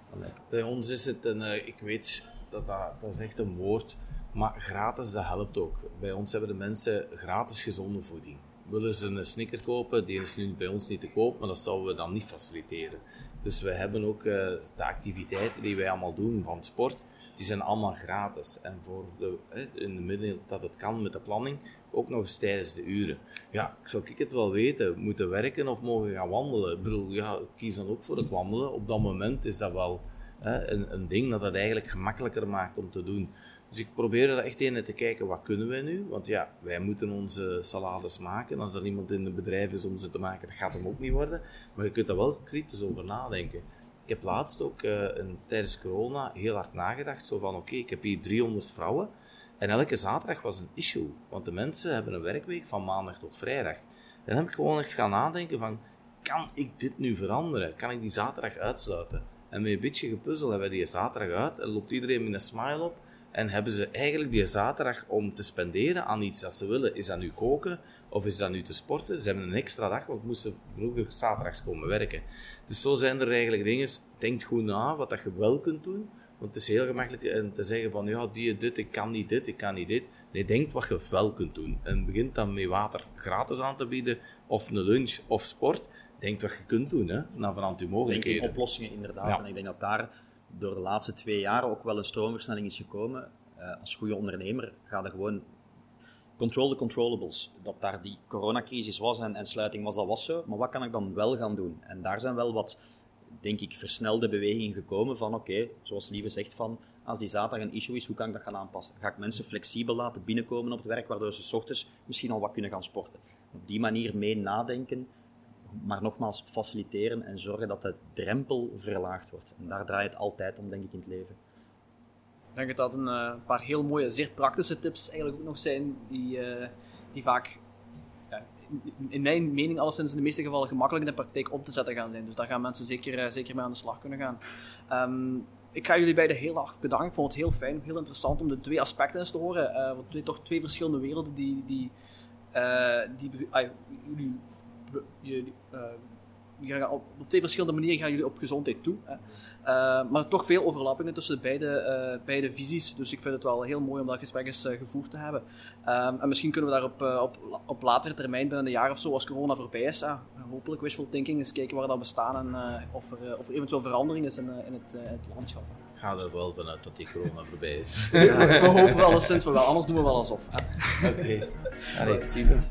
S3: Bij ons is het een, uh, ik weet dat, dat dat is echt een woord, maar gratis dat helpt ook. Bij ons hebben de mensen gratis gezonde voeding. Willen ze een snicker kopen, die is nu bij ons niet te koop, maar dat zouden we dan niet faciliteren. Dus we hebben ook uh, de activiteiten die wij allemaal doen van sport, die zijn allemaal gratis. En voor de, in de midden dat het kan met de planning, ook nog eens tijdens de uren. Ja, zou ik het wel weten, moeten werken of mogen gaan wandelen? Ik bedoel, ja, kies dan ook voor het wandelen. Op dat moment is dat wel hè, een, een ding dat het eigenlijk gemakkelijker maakt om te doen. Dus ik probeer er echt in te kijken, wat kunnen wij nu? Want ja, wij moeten onze salades maken. Als er iemand in het bedrijf is om ze te maken, dat gaat hem ook niet worden. Maar je kunt daar wel kritisch over nadenken. Ik heb laatst ook een, tijdens corona heel hard nagedacht. Zo van, oké, ik heb hier 300 vrouwen. En elke zaterdag was een issue. Want de mensen hebben een werkweek van maandag tot vrijdag. Dan heb ik gewoon echt gaan nadenken van, kan ik dit nu veranderen? Kan ik die zaterdag uitsluiten? En met een beetje gepuzzel hebben we die zaterdag uit en loopt iedereen met een smile op. En hebben ze eigenlijk die zaterdag om te spenderen aan iets dat ze willen. Is dat nu koken of is dat nu te sporten? Ze hebben een extra dag, want moesten vroeger zaterdags komen werken. Dus zo zijn er eigenlijk dingen. Denk goed na wat dat je wel kunt doen. Want het is heel gemakkelijk eh, te zeggen van, ja, die dit, ik kan niet dit, ik kan niet dit. Nee, denk wat je wel kunt doen. En begint dan met water gratis aan te bieden, of een lunch, of sport. Denk wat je kunt doen, hè, naar vanuit je mogelijkheden.
S4: Denk in oplossingen, inderdaad. En ik denk dat daar door de laatste twee jaar ook wel een stroomversnelling is gekomen. Uh, als goede ondernemer ga je gewoon control the controllables. Dat daar die coronacrisis was en, en sluiting was, dat was zo. Maar wat kan ik dan wel gaan doen? En daar zijn wel wat denk ik, versnelde beweging gekomen van oké, zoals Lieve zegt van als die zaterdag een issue is, hoe kan ik dat gaan aanpassen? Ga ik mensen flexibel laten binnenkomen op het werk, waardoor ze s ochtends misschien al wat kunnen gaan sporten? Op die manier mee nadenken, maar nogmaals faciliteren en zorgen dat de drempel verlaagd wordt. En daar draait het altijd om, denk ik, in het leven.
S2: Ik denk dat dat een uh, paar heel mooie, zeer praktische tips eigenlijk ook nog zijn, die, uh, die vaak in mijn mening alleszins in de meeste gevallen gemakkelijk in de praktijk om te zetten gaan zijn. Dus daar gaan mensen zeker, eh, zeker mee aan de slag kunnen gaan. Um, ik ga jullie beiden heel hard bedanken. Ik vond het heel fijn, heel interessant om de twee aspecten eens te horen. Uh, want twee, toch twee verschillende werelden die, die, uh, die uh, op, op, twee verschillende manieren gaan jullie op gezondheid toe. Hè. Uh, maar toch veel overlappingen tussen beide, uh, beide visies. Dus ik vind het wel heel mooi om dat gesprek eens uh, gevoerd te hebben. Um, en misschien kunnen we daar op, op, op latere termijn, binnen een jaar of zo, als corona voorbij is, hopelijk wishful thinking, eens kijken waar dat bestaan en of, er, of er eventueel verandering is in, in, het, het landschap.
S3: Ik ga er wel vanuit dat die corona voorbij is.
S2: ja, we hopen wel eens sinds we wel, anders doen we wel alsof.
S1: Oké, okay. allee, zie het.